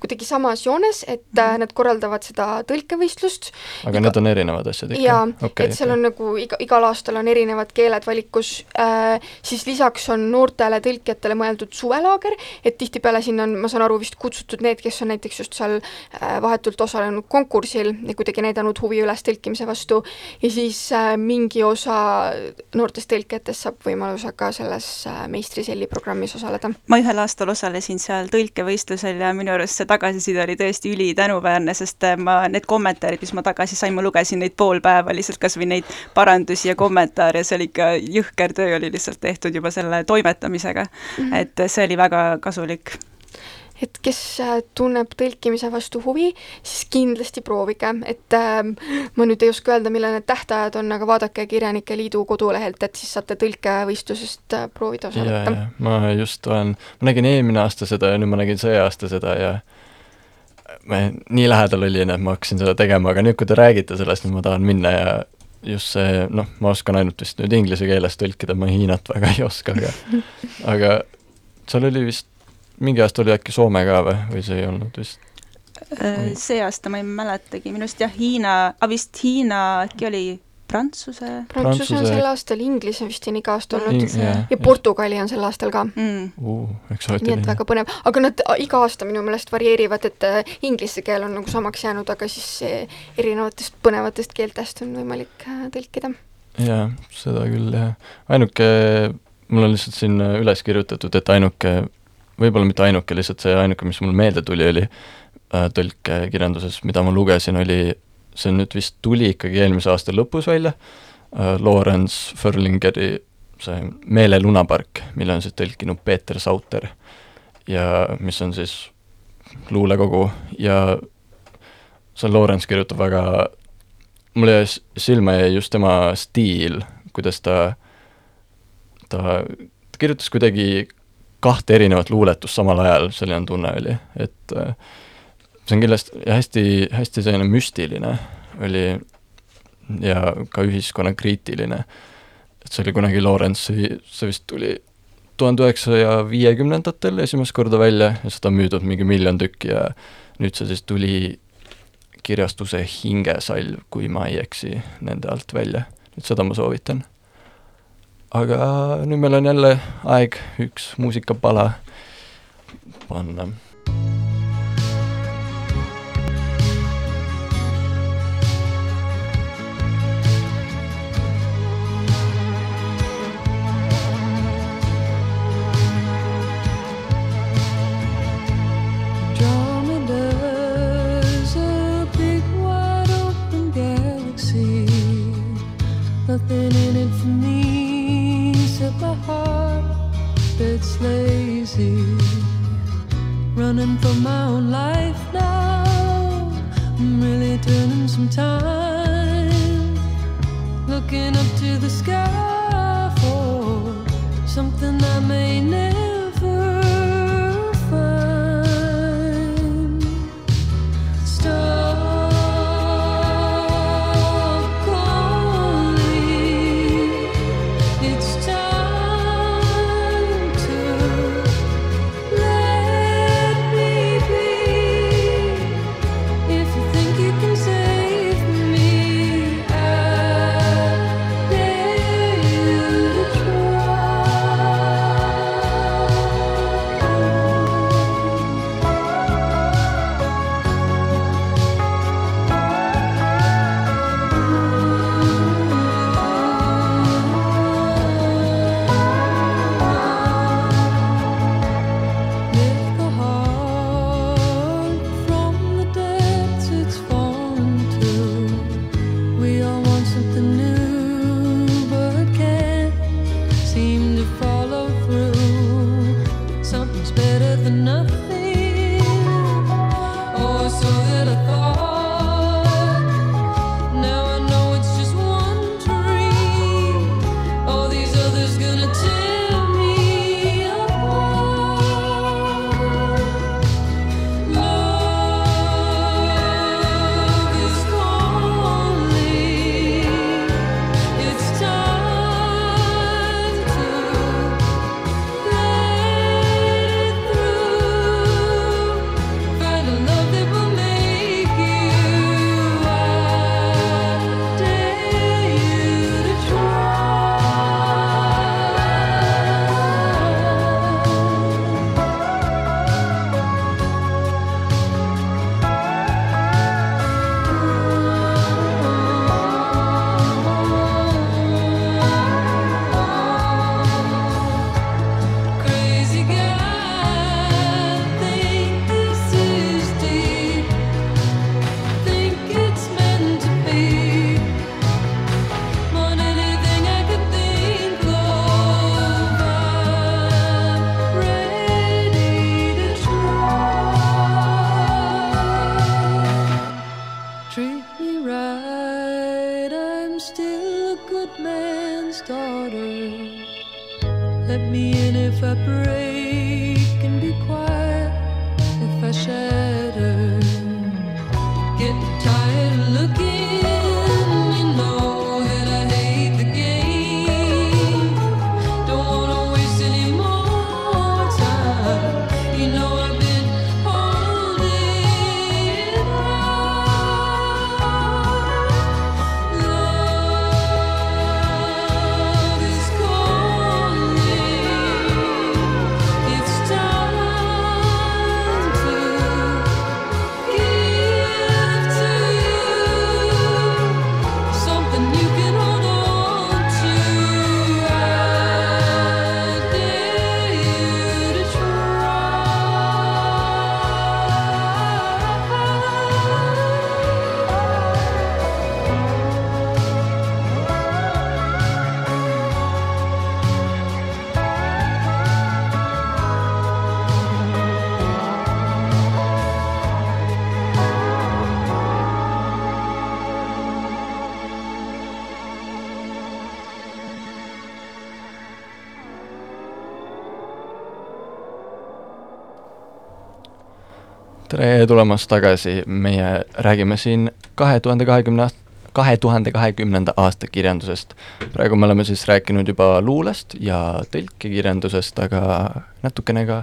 kuidagi samas joones, et mm -hmm. nad korraldavad seda tõlkevõistlust. aga iga... need on erinevad asjad ikka? jaa okay,, et seal okay. on nagu iga, igal aastal on erinevad keeled valikus äh,, siis lisaks on noortele tõlkijatele mõeldud suvelaager, et tihtipeale sinna on, ma saan aru, vist kutsutud need, kes on näiteks just seal äh, vahetult osalenud konkursil ja kuidagi näidanud huvi üles tõlkima, rääkimise vastu ja siis äh, mingi osa noortest tõlkijatest saab võimaluse ka selles äh, meistriselli programmis osaleda. ma ühel aastal osalesin seal tõlkevõistlusel ja minu arust see tagasiside oli tõesti ülitänuväärne, sest äh, ma, need kommentaarid, mis ma tagasi sain, ma lugesin neid pool päeva lihtsalt kas või neid parandusi ja kommentaare, see oli ikka jõhker töö oli lihtsalt tehtud juba selle toimetamisega mm. -hmm. et see oli väga kasulik et kes äh, tunneb tõlkimise vastu huvi, siis kindlasti proovige, et äh, ma nüüd ei oska öelda, millal need tähtajad on, aga vaadake Kirjanike Liidu kodulehelt, et siis saate tõlkevõistlusest äh, proovida osa võtta. ma just olen, ma nägin eelmine aasta seda ja nüüd ma nägin see aasta seda ja ma nii lähedal olin, et ma hakkasin seda tegema, aga nüüd, kui te räägite sellest, nüüd ma tahan minna ja just see, noh, ma oskan ainult vist nüüd inglise keeles tõlkida, ma Hiinat väga ei oska, aga aga seal oli vist mingi aasta oli äkki Soome ka või, või see ei olnud vist? Äh, see aasta ma ei mäletagi, minu arust jah, Hiina, vist Hiina äkki oli Prantsuse? Prantsuse on sel aastal, Inglise vist on iga aasta olnud. In, yeah, ja Portugali on sel aastal ka. Mm.. Uh, nii et väga põnev, aga nad iga aasta minu meelest varieerivad, et äh, inglise keel on nagu samaks jäänud, aga siis erinevatest põnevatest keeltest on võimalik äh, tõlkida. jaa, seda küll jah, ainuke, mul on lihtsalt siin üles kirjutatud, et ainuke võib-olla mitte ainuke, lihtsalt see ainuke, mis mul meelde tuli, oli äh, tõlkekirjanduses, mida ma lugesin, oli, see nüüd vist tuli ikkagi eelmise aasta lõpus välja äh,, Lawrence Furlingeri see Meele lunapark, mille on siis tõlkinud Peeter Sauter ja mis on siis luulekogu ja see Lawrence kirjutab väga mulle jäi silma jäi just tema stiil, kuidas ta, ta kirjutas kuidagi kahte erinevat luuletust samal ajal, selline tunne oli, et äh, see on kindlasti hästi, hästi selline müstiline oli ja ka ühiskonnakriitiline. et see oli kunagi Lawrence'i, see vist tuli tuhande üheksasaja viiekümnendatel esimest korda välja ja seda on müüdud mingi miljon tükki ja nüüd see siis tuli kirjastuse Hingesalv, kui ma ei eksi, nende alt välja. et seda ma soovitan. Aga nüüd meil on jälle aeg üks muusikapala panna lazy. Running for my own life now. I'm really turning some time. Looking up to the sky for something I may never. Tere tulemast tagasi, meie räägime siin kahe tuhande kahekümne aast-, kahe tuhande kahekümnenda aasta kirjandusest. praegu me oleme siis rääkinud juba luulest ja tõlkekirjandusest, aga natukene ka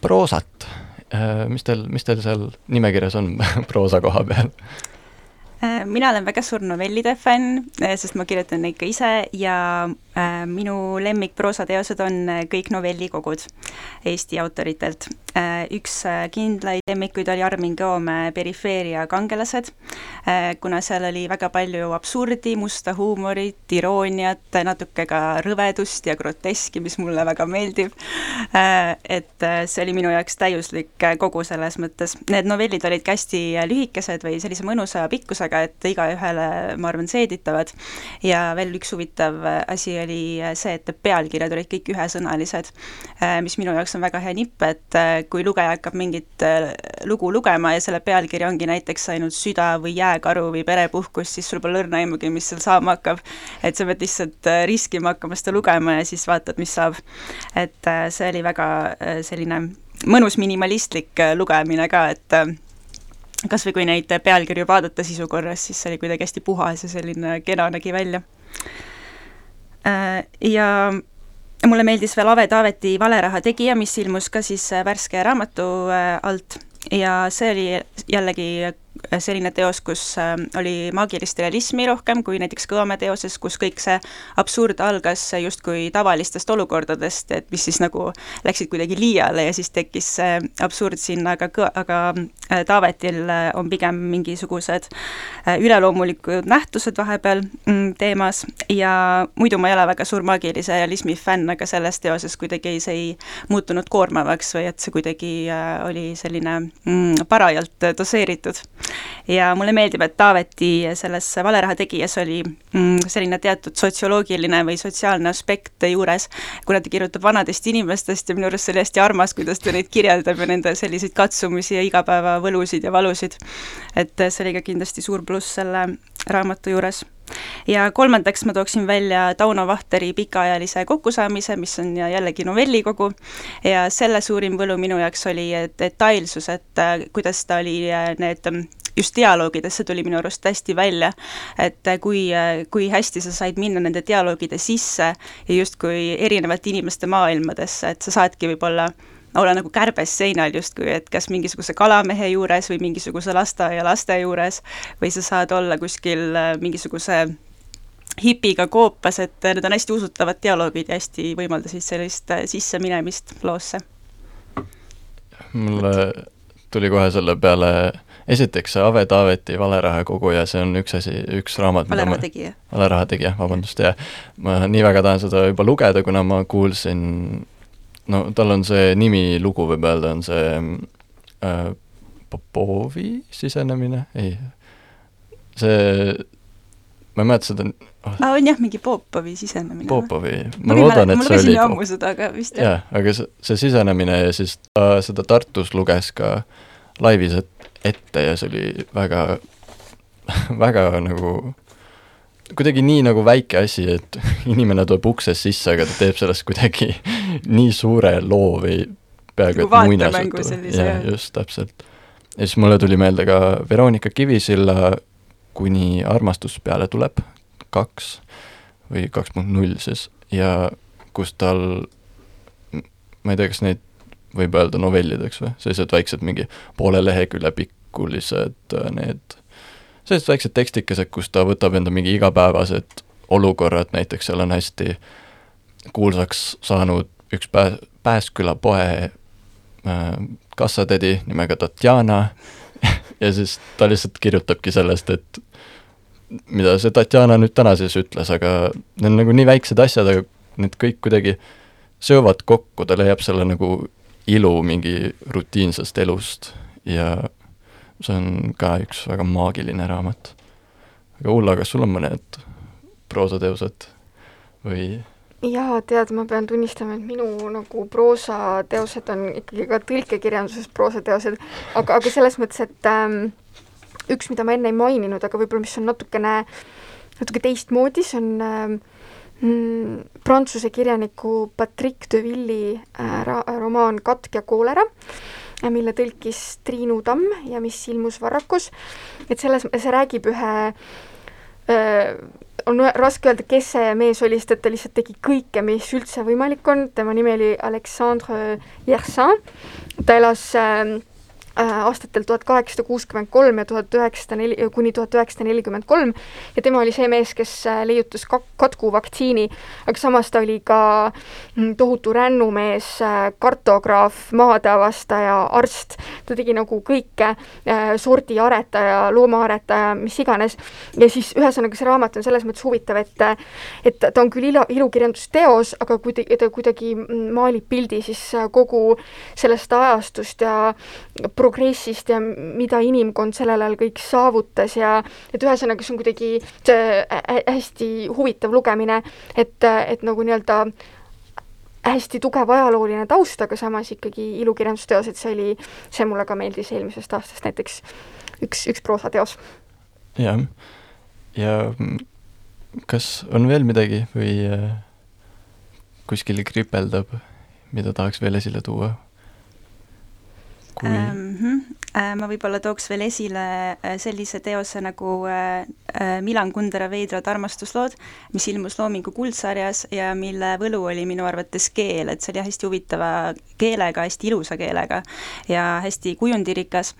proosat. mis teil, mis teil seal nimekirjas on proosa koha peal? Mina olen väga suur novellide fänn, äh, sest ma kirjutan neid ka ise ja äh, minu lemmikproosateosed on kõik novellikogud Eesti autoritelt. Üks kindlaid lemmikuid oli Armin Kõomäe Perifeeria kangelased, kuna seal oli väga palju absurdi, musta huumorit, irooniat, natuke ka rõvedust ja groteski, mis mulle väga meeldib. Et see oli minu jaoks täiuslik kogu selles mõttes. Need novellid olid ka hästi lühikesed või sellise mõnusa pikkusega, mõttega, et igaühele, ma arvan, seeditavad. ja veel üks huvitav asi oli see, et pealkirjad olid kõik ühesõnalised, äh, mis minu jaoks on väga hea nipp, et äh, kui lugeja hakkab mingit äh, lugu lugema ja selle pealkiri ongi näiteks ainult süda või jääkaru või perepuhkus, siis sul pole õrna aimugi, mis seal saama hakkab. et sa pead lihtsalt riskima hakkama seda lugema ja siis vaatad, mis saab. et see oli väga selline mõnus minimalistlik lugemine ka, et kas või kui neid pealkirju vaadata sisu korras, siis see oli kuidagi hästi puhas ja selline kena nägi välja. Äh, ja mulle meeldis veel Ave Taaveti Valeraha tegija, mis ilmus ka siis värske raamatu äh, alt ja see oli jällegi selline teos, kus äh, oli maagilist realismi rohkem kui näiteks Kõome teoses, kus kõik see absurd algas justkui tavalistest olukordadest, et mis siis nagu läksid kuidagi liiale ja siis tekkis see absurd sinna, aga, aga äh, Taavetil äh, on pigem mingisugused üleloomulikud nähtused vahepeal mm, teemas. Ja muidu ma ei ole väga suur maagilise realismi fänn, aga selles teoses kuidagi see ei muutunud koormavaks või et see kuidagi oli selline mm, parajalt doseeritud ja mulle meeldib, et Taaveti selles Valeraha tegijas oli mm, selline teatud sotsioloogiline või sotsiaalne aspekt juures, kuna ta kirjutab vanadest inimestest ja minu arust see oli hästi armas, kuidas ta neid kirjeldab ja nende selliseid katsumusi ja igapäevavõlusid ja valusid. et see oli ka kindlasti suur pluss selle raamatu juures ja kolmandaks ma tooksin välja Tauno Vahteri pikaajalise kokkusaamise, mis on jällegi novellikogu, ja selle suurim võlu minu jaoks oli detailsus, et äh, kuidas ta oli äh, need just dialoogidesse tuli minu arust hästi välja, et kui, kui hästi sa said minna nende dialoogide sisse ja justkui erinevate inimeste maailmadesse, et sa saadki võib-olla olla nagu kärbes seinal justkui, et kas mingisuguse kalamehe juures või mingisuguse lasteaia laste juures või sa saad olla kuskil äh, mingisuguse hipiga koopas, et need on hästi usutavad dialoogid ja hästi võimaldasid sellist äh, sisseminemist loosse. mulle tuli kohe selle peale esiteks see Ave Taaveti Valeraha koguja, see on üks asi, üks raamat, Valeraha tegija. Valeraha tegija, vabandust, jah. ma nii väga tahan seda juba lugeda, kuna ma kuulsin, no tal on see nimilugu, võib öelda, on see äh, Popovi sisenemine, ei, see, ma ei mäleta seda oh.. aa, on jah, mingi Popovi sisenemine. Popovi, ma loodan, et see oli. mul ammu seda, aga vist jah. jah, aga see, see sisenemine ja siis ta seda Tartus luges ka laivis, et ette ja see oli väga, väga nagu kuidagi nii nagu väike asi, et inimene tuleb uksest sisse, aga ta teeb sellest kuidagi nii suure loo või peaaegu et nagu muinasjutu. jah, just, täpselt. ja siis mulle tuli meelde ka Veronika Kivisilla Kuni armastus peale tuleb, kaks või kaks punkt null siis, ja kus tal, ma ei tea, kas neid võib öelda novellideks või, sellised väiksed mingi poole lehekülje pikkulised äh, need, sellised väiksed tekstikesed, kus ta võtab enda mingi igapäevased olukorrad, näiteks seal on hästi kuulsaks saanud üks pää-, Pääsküla poe äh, kassatädi nimega Tatjana. Ja siis ta lihtsalt kirjutabki sellest, et mida see Tatjana nüüd täna siis ütles, aga need on nagu nii väiksed asjad, aga need kõik kuidagi söövad kokku, ta leiab selle nagu ilu mingi rutiinsest elust ja see on ka üks väga maagiline raamat. aga Ulla, kas sul on mõned proosateosed või? jaa, tead, ma pean tunnistama, et minu nagu proosateosed on ikkagi ka tõlkekirjanduses proosateosed, aga, aga selles mõttes, et ähm, üks, mida ma enne ei maininud, aga võib-olla mis on natukene, natuke teistmoodi, see on ähm, mm, prantsuse kirjaniku Patrick de Villi äh, romaan Katk ja koolera mille tõlkis Triinu Tamm ja mis ilmus Varrakus. et selles, see räägib ühe on raske öelda, kes see mees oli, sest et ta lihtsalt tegi kõike, mis üldse võimalik on, tema nimi oli Alexandre Yersin, ta elas Äh, aastatel tuhat kaheksasada kuuskümmend kolm ja tuhat üheksasada neli, kuni tuhat üheksasada nelikümmend kolm. Ja tema oli see mees, kes äh, leiutas ka-, katkuvaktsiini, aga samas ta oli ka mm, tohutu rännumees, äh, kartograaf, maadeavastaja, arst, ta tegi nagu kõike, sordiaretaja, loomaaretaja, mis iganes, ja siis ühesõnaga, see raamat on selles mõttes huvitav, et et ta on küll ila, ilukirjandusteos, aga kuidagi, ta kuidagi maalib pildi siis kogu sellest ajastust ja pro-, progressist ja mida inimkond sellel ajal kõik saavutas ja et ühesõnaga, see on kuidagi hästi huvitav lugemine, et, et nagu nii-öelda hästi tugev ajalooline taust, aga samas ikkagi ilukirjandusteos, et see oli, see mulle ka meeldis eelmisest aastast näiteks üks, üks proosateos. jah, ja kas on veel midagi või äh, kuskil kripeldab, mida tahaks veel esile tuua? Kui mm -hmm. ma võib-olla tooks veel esile äh, sellise teose nagu Milan Kundera veidrad armastuslood, mis ilmus Loomingu kuldsarjas ja mille võlu oli minu arvates keel, et see oli hästi huvitava keelega, hästi ilusa keelega ja hästi kujundirikas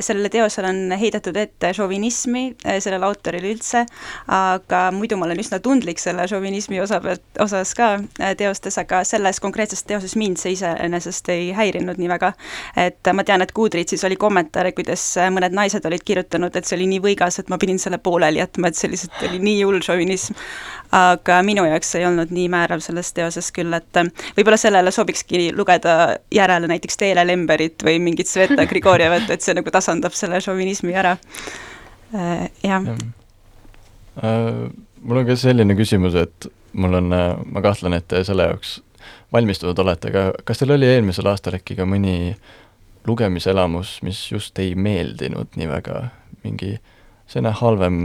sellele teosele on heidetud ette šovinismi, eh, sellele autorile üldse, aga muidu ma olen üsna tundlik selle šovinismi osa pealt, osas ka eh, teostes, aga selles konkreetses teoses mind see iseenesest ei häirinud nii väga. et ma tean, et Goodreadsis oli kommentaare, kuidas eh, mõned naised olid kirjutanud, et see oli nii võigas, et ma pidin selle pooleli jätma, et see lihtsalt oli nii hull šovinism aga minu jaoks ei olnud nii määrav selles teoses küll, et võib-olla sellele sobikski lugeda järele näiteks Teele Lemberit või mingit Sveta Grigorjevat, et see nagu tasandab selle šovinismi ära, äh, jah. Ja.. Äh, mul on ka selline küsimus, et mul on, ma kahtlen, et te selle jaoks valmistunud olete, aga kas teil oli eelmisel aastal äkki ka mõni lugemiselamus, mis just ei meeldinud nii väga, mingi äh, selline halvem,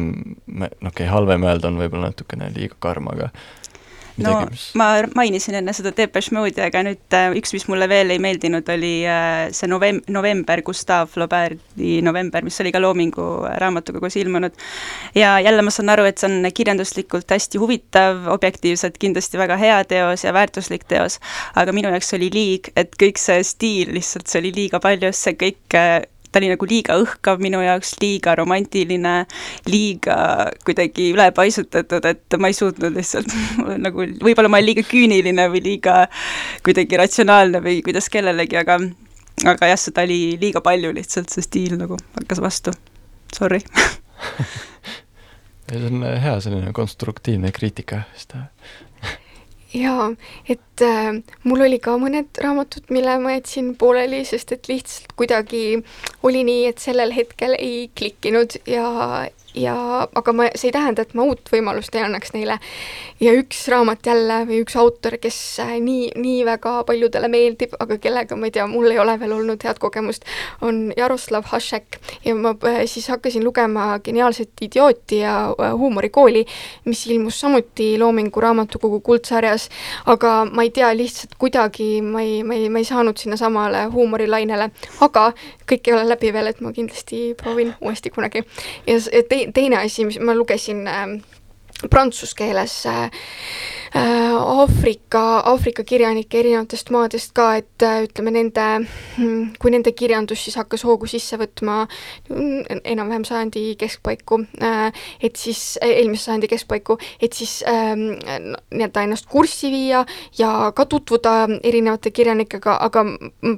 no okei okay,, halvem öelda on võib-olla natukene liiga karm, aga no mis... ma mainisin enne seda Depeche Mode'i, aga nüüd äh, üks, mis mulle veel ei meeldinud, oli äh, see novem-, november, Gustav Flaubert'i November, mis oli ka Loomingu raamatuga koos ilmunud. ja jälle ma saan aru, et see on kirjanduslikult hästi huvitav, objektiivselt kindlasti väga hea teos ja väärtuslik teos, aga minu jaoks oli liig, et kõik see stiil lihtsalt, see oli liiga palju, see kõik äh, ta oli nagu liiga õhkav minu jaoks, liiga romantiline, liiga kuidagi ülepaisutatud, et ma ei suutnud lihtsalt nagu, võib-olla ma olen liiga küüniline või liiga kuidagi ratsionaalne või kuidas kellelegi, aga aga jah, seda oli liiga palju lihtsalt, see stiil nagu hakkas vastu, sorry. See on hea selline konstruktiivne kriitika, sest jaa, et äh, mul oli ka mõned raamatud, mille ma jätsin pooleli, sest et lihtsalt kuidagi oli nii, et sellel hetkel ei klikkinud ja, ja aga ma, see ei tähenda, et ma uut võimalust ei annaks neile. ja üks raamat jälle või üks autor, kes äh, nii, nii väga paljudele meeldib, aga kellega, ma ei tea, mul ei ole veel olnud head kogemust, on Jaroslav Hašek ja ma äh, siis hakkasin lugema Geniaalset idiooti ja äh, huumorikooli, mis ilmus samuti Loomingu raamatukogu kuldsarjas, aga ma ei tea, lihtsalt kuidagi ma ei, ma ei, ma ei saanud sinnasamale huumorilainele, aga kõik ei ole läbi veel, et ma kindlasti proovin uuesti kunagi. ja tei-, teine asi, mis ma lugesin äh, prantsuse keeles äh, Äh, Aafrika, Aafrika kirjanike erinevatest maadest ka, et äh, ütleme, nende, hmm, kui nende kirjandus siis hakkas hoogu sisse võtma enam-vähem sajandi keskpaiku, et siis, eelmise sajandi keskpaiku, et siis ähm, nii-öelda ennast kurssi viia ja ka tutvuda erinevate kirjanikega, aga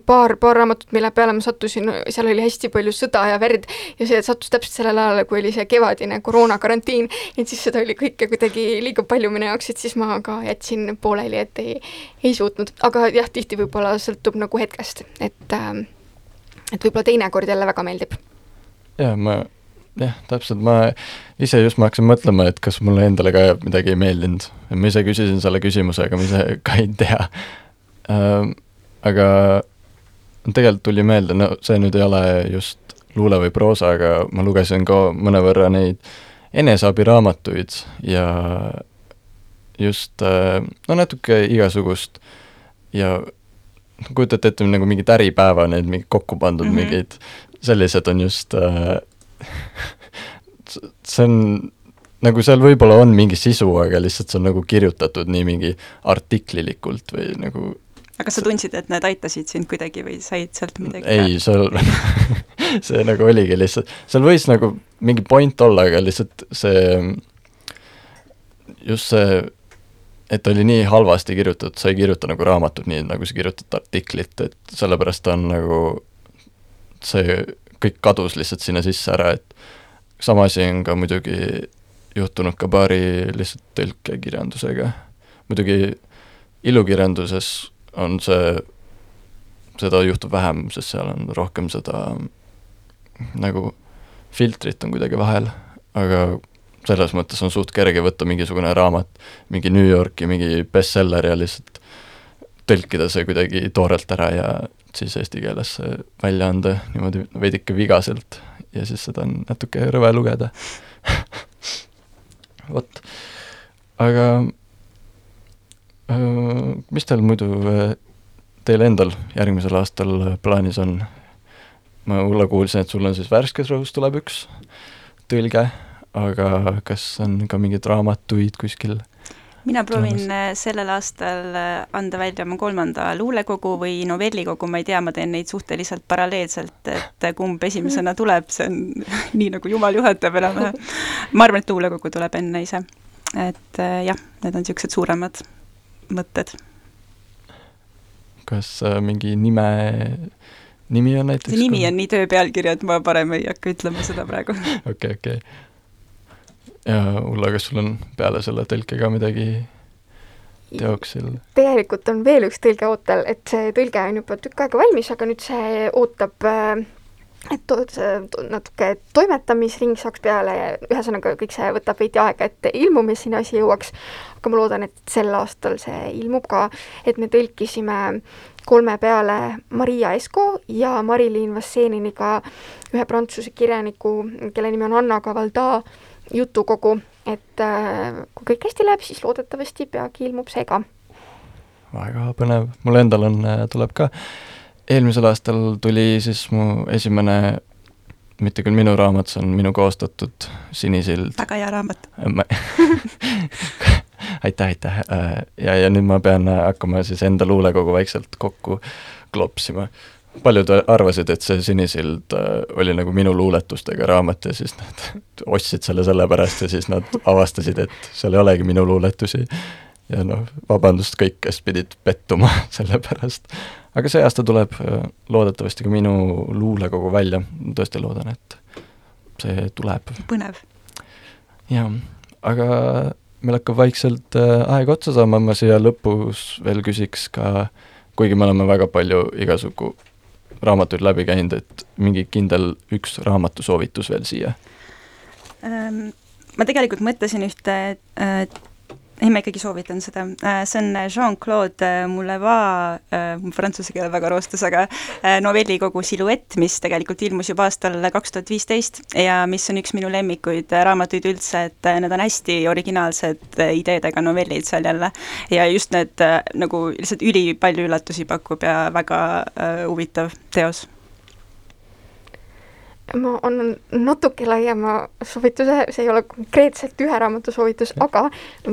paar, paar raamatut, mille peale ma sattusin, seal oli hästi palju sõda ja verd ja see sattus täpselt sellel ajal, kui oli see kevadine koroonakarantiin, et siis seda oli kõike kuidagi liiga palju minu jaoks, et siis ma aga jätsin pooleli, et ei, ei suutnud, aga jah, tihti võib-olla sõltub nagu hetkest, et äh, et võib-olla teinekord jälle väga meeldib. jaa, ma jah, täpselt, ma ise just, ma hakkasin mõtlema, et kas mulle endale ka midagi ei meeldinud. ma ise küsisin selle küsimuse, aga ma ise ka ei tea äh,. aga tegelikult tuli meelde, no see nüüd ei ole just luule või proosa, aga ma lugesin ka mõnevõrra neid eneseabiraamatuid ja just äh, no natuke igasugust ja kujutate ette nagu mingid Äripäeva need mingid kokku pandud mm. -hmm. mingid, sellised on just äh, see on nagu seal võib-olla on mingi sisu, aga lihtsalt see on nagu kirjutatud nii mingi artiklilikult või nagu aga kas sa tundsid, et need aitasid sind kuidagi või said sealt midagi? ei, seal see nagu oligi lihtsalt, seal võis nagu mingi point olla, aga lihtsalt see, just see, et oli nii halvasti kirjutatud, sa ei kirjuta nagu raamatut nii, nagu sa kirjutad artiklit, et sellepärast on nagu, see kõik kadus lihtsalt sinna sisse ära, et sama asi on ka muidugi juhtunud ka paari lihtsalt tõlkekirjandusega. muidugi ilukirjanduses on see, seda juhtub vähem, sest seal on rohkem seda nagu filtrit on kuidagi vahel, aga selles mõttes on suht kerge võtta mingisugune raamat, mingi New Yorki mingi bestseller ja lihtsalt tõlkida see kuidagi toorelt ära ja siis eesti keelesse välja anda niimoodi veidike vigaselt ja siis seda on natuke rõve lugeda. Vot, aga mis teil muidu öö, teil endal järgmisel aastal plaanis on? ma Ulla kuulsin, et sul on siis Värskes Rõhus tuleb üks tõlge, aga kas on ka mingeid raamatuid kuskil? mina proovin äh, sellel aastal äh, anda välja oma kolmanda luulekogu või novellikogu, ma ei tea, ma teen neid suhteliselt paralleelselt, et äh, kumb esimesena tuleb, see on nii, nagu jumal juhatab enam-vähem. ma arvan, et luulekogu tuleb enne ise. et äh, jah, need on niisugused suuremad mõtted. kas äh, mingi nime, nimi on näiteks? see nimi on nii töö pealkiri, et ma parem ei hakka ütlema seda praegu. okei, okei. ja Ulla, kas sul on peale selle tõlke ka midagi teoksil? tegelikult on veel üks tõlge ootel, et see tõlge on juba tükk aega valmis, aga nüüd see ootab äh, et see natuke toimetamisring saaks peale ja ühesõnaga kõik see võtab veidi aega, et ilmumiseni asi jõuaks. aga ma loodan, et sel aastal see ilmub ka, et me tõlkisime kolme peale Maria Esko ja Marilyn Vasseniniga ühe prantsuse kirjaniku, kelle nimi on Anna Cavalda jutukogu, et äh, kui kõik hästi läheb, siis loodetavasti peagi ilmub see ka. väga põnev, mul endal on, tuleb ka eelmisel aastal tuli siis mu esimene, mitte küll minu raamat, see on minu koostatud Sinisild. väga hea raamat aitäh, aitäh ja, ja nüüd ma pean hakkama siis enda luulekogu vaikselt kokku klopsima. paljud arvasid, et see Sinisild oli nagu minu luuletustega raamat ja siis nad ostsid selle sellepärast ja siis nad avastasid, et seal ei olegi minu luuletusi. Ja noh, vabandust kõik, kes pidid pettuma selle pärast aga see aasta tuleb loodetavasti ka minu luulekogu välja, tõesti loodan, et see tuleb. põnev. jah, aga meil hakkab vaikselt aeg otsa saama, ma siia lõpus veel küsiks ka, kuigi me oleme väga palju igasugu raamatuid läbi käinud, et mingi kindel üks raamatusoovitus veel siia? Ma tegelikult mõtlesin ühte ei, ma ikkagi soovitan seda, see on Jean-Claude Moulevard, prantsuse keel väga roostes, aga novellikogu Silhouett, mis tegelikult ilmus juba aastal kaks tuhat viisteist ja mis on üks minu lemmikuid raamatuid üldse, et need on hästi originaalsed ideedega novellid seal jälle. ja just need nagu lihtsalt ülipalju üllatusi pakub ja väga huvitav teos ma annan natuke laiema soovituse, see ei ole konkreetselt ühe raamatu soovitus, aga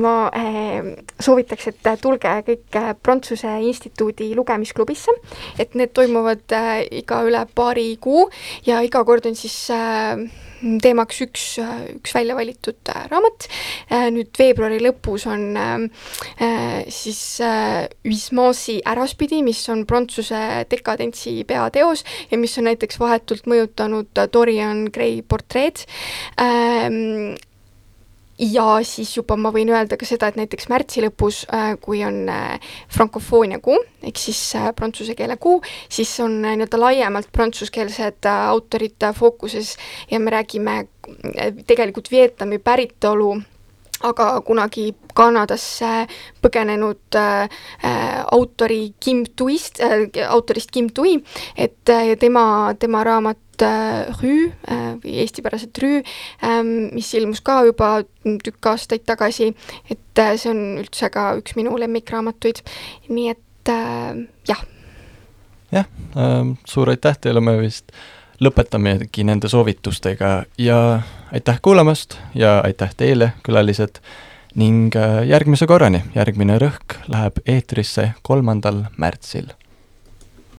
ma äh, soovitaks, et tulge kõik Prantsuse Instituudi lugemisklubisse, et need toimuvad äh, iga üle paari kuu ja iga kord on siis teemaks üks, üks välja valitud raamat. nüüd veebruari lõpus on siis Huysmansi Äraspidi, mis on Prantsuse dekadentsi peateos ja mis on näiteks vahetult mõjutanud Dorian Gray portreed ja siis juba ma võin öelda ka seda, et näiteks märtsi lõpus, kui on frankofoonia kuu, ehk siis prantsuse keele kuu, siis on nii-öelda laiemalt prantsuskeelsed autorid fookuses ja me räägime tegelikult Vietnami päritolu aga kunagi Kanadasse põgenenud äh, autori Kim Tuist äh,, autorist Kim Tui, et äh, tema, tema raamat äh, Rüü äh, või eestipäraselt Rüü ähm,, mis ilmus ka juba tükk aastaid tagasi, et äh, see on üldse ka üks minu lemmikraamatuid, nii et äh, jah. Jah äh,, suur aitäh teile, me vist lõpetamegi nende soovitustega ja aitäh kuulamast ja aitäh teile, külalised, ning äh, järgmise korrani, järgmine Rõhk läheb eetrisse kolmandal märtsil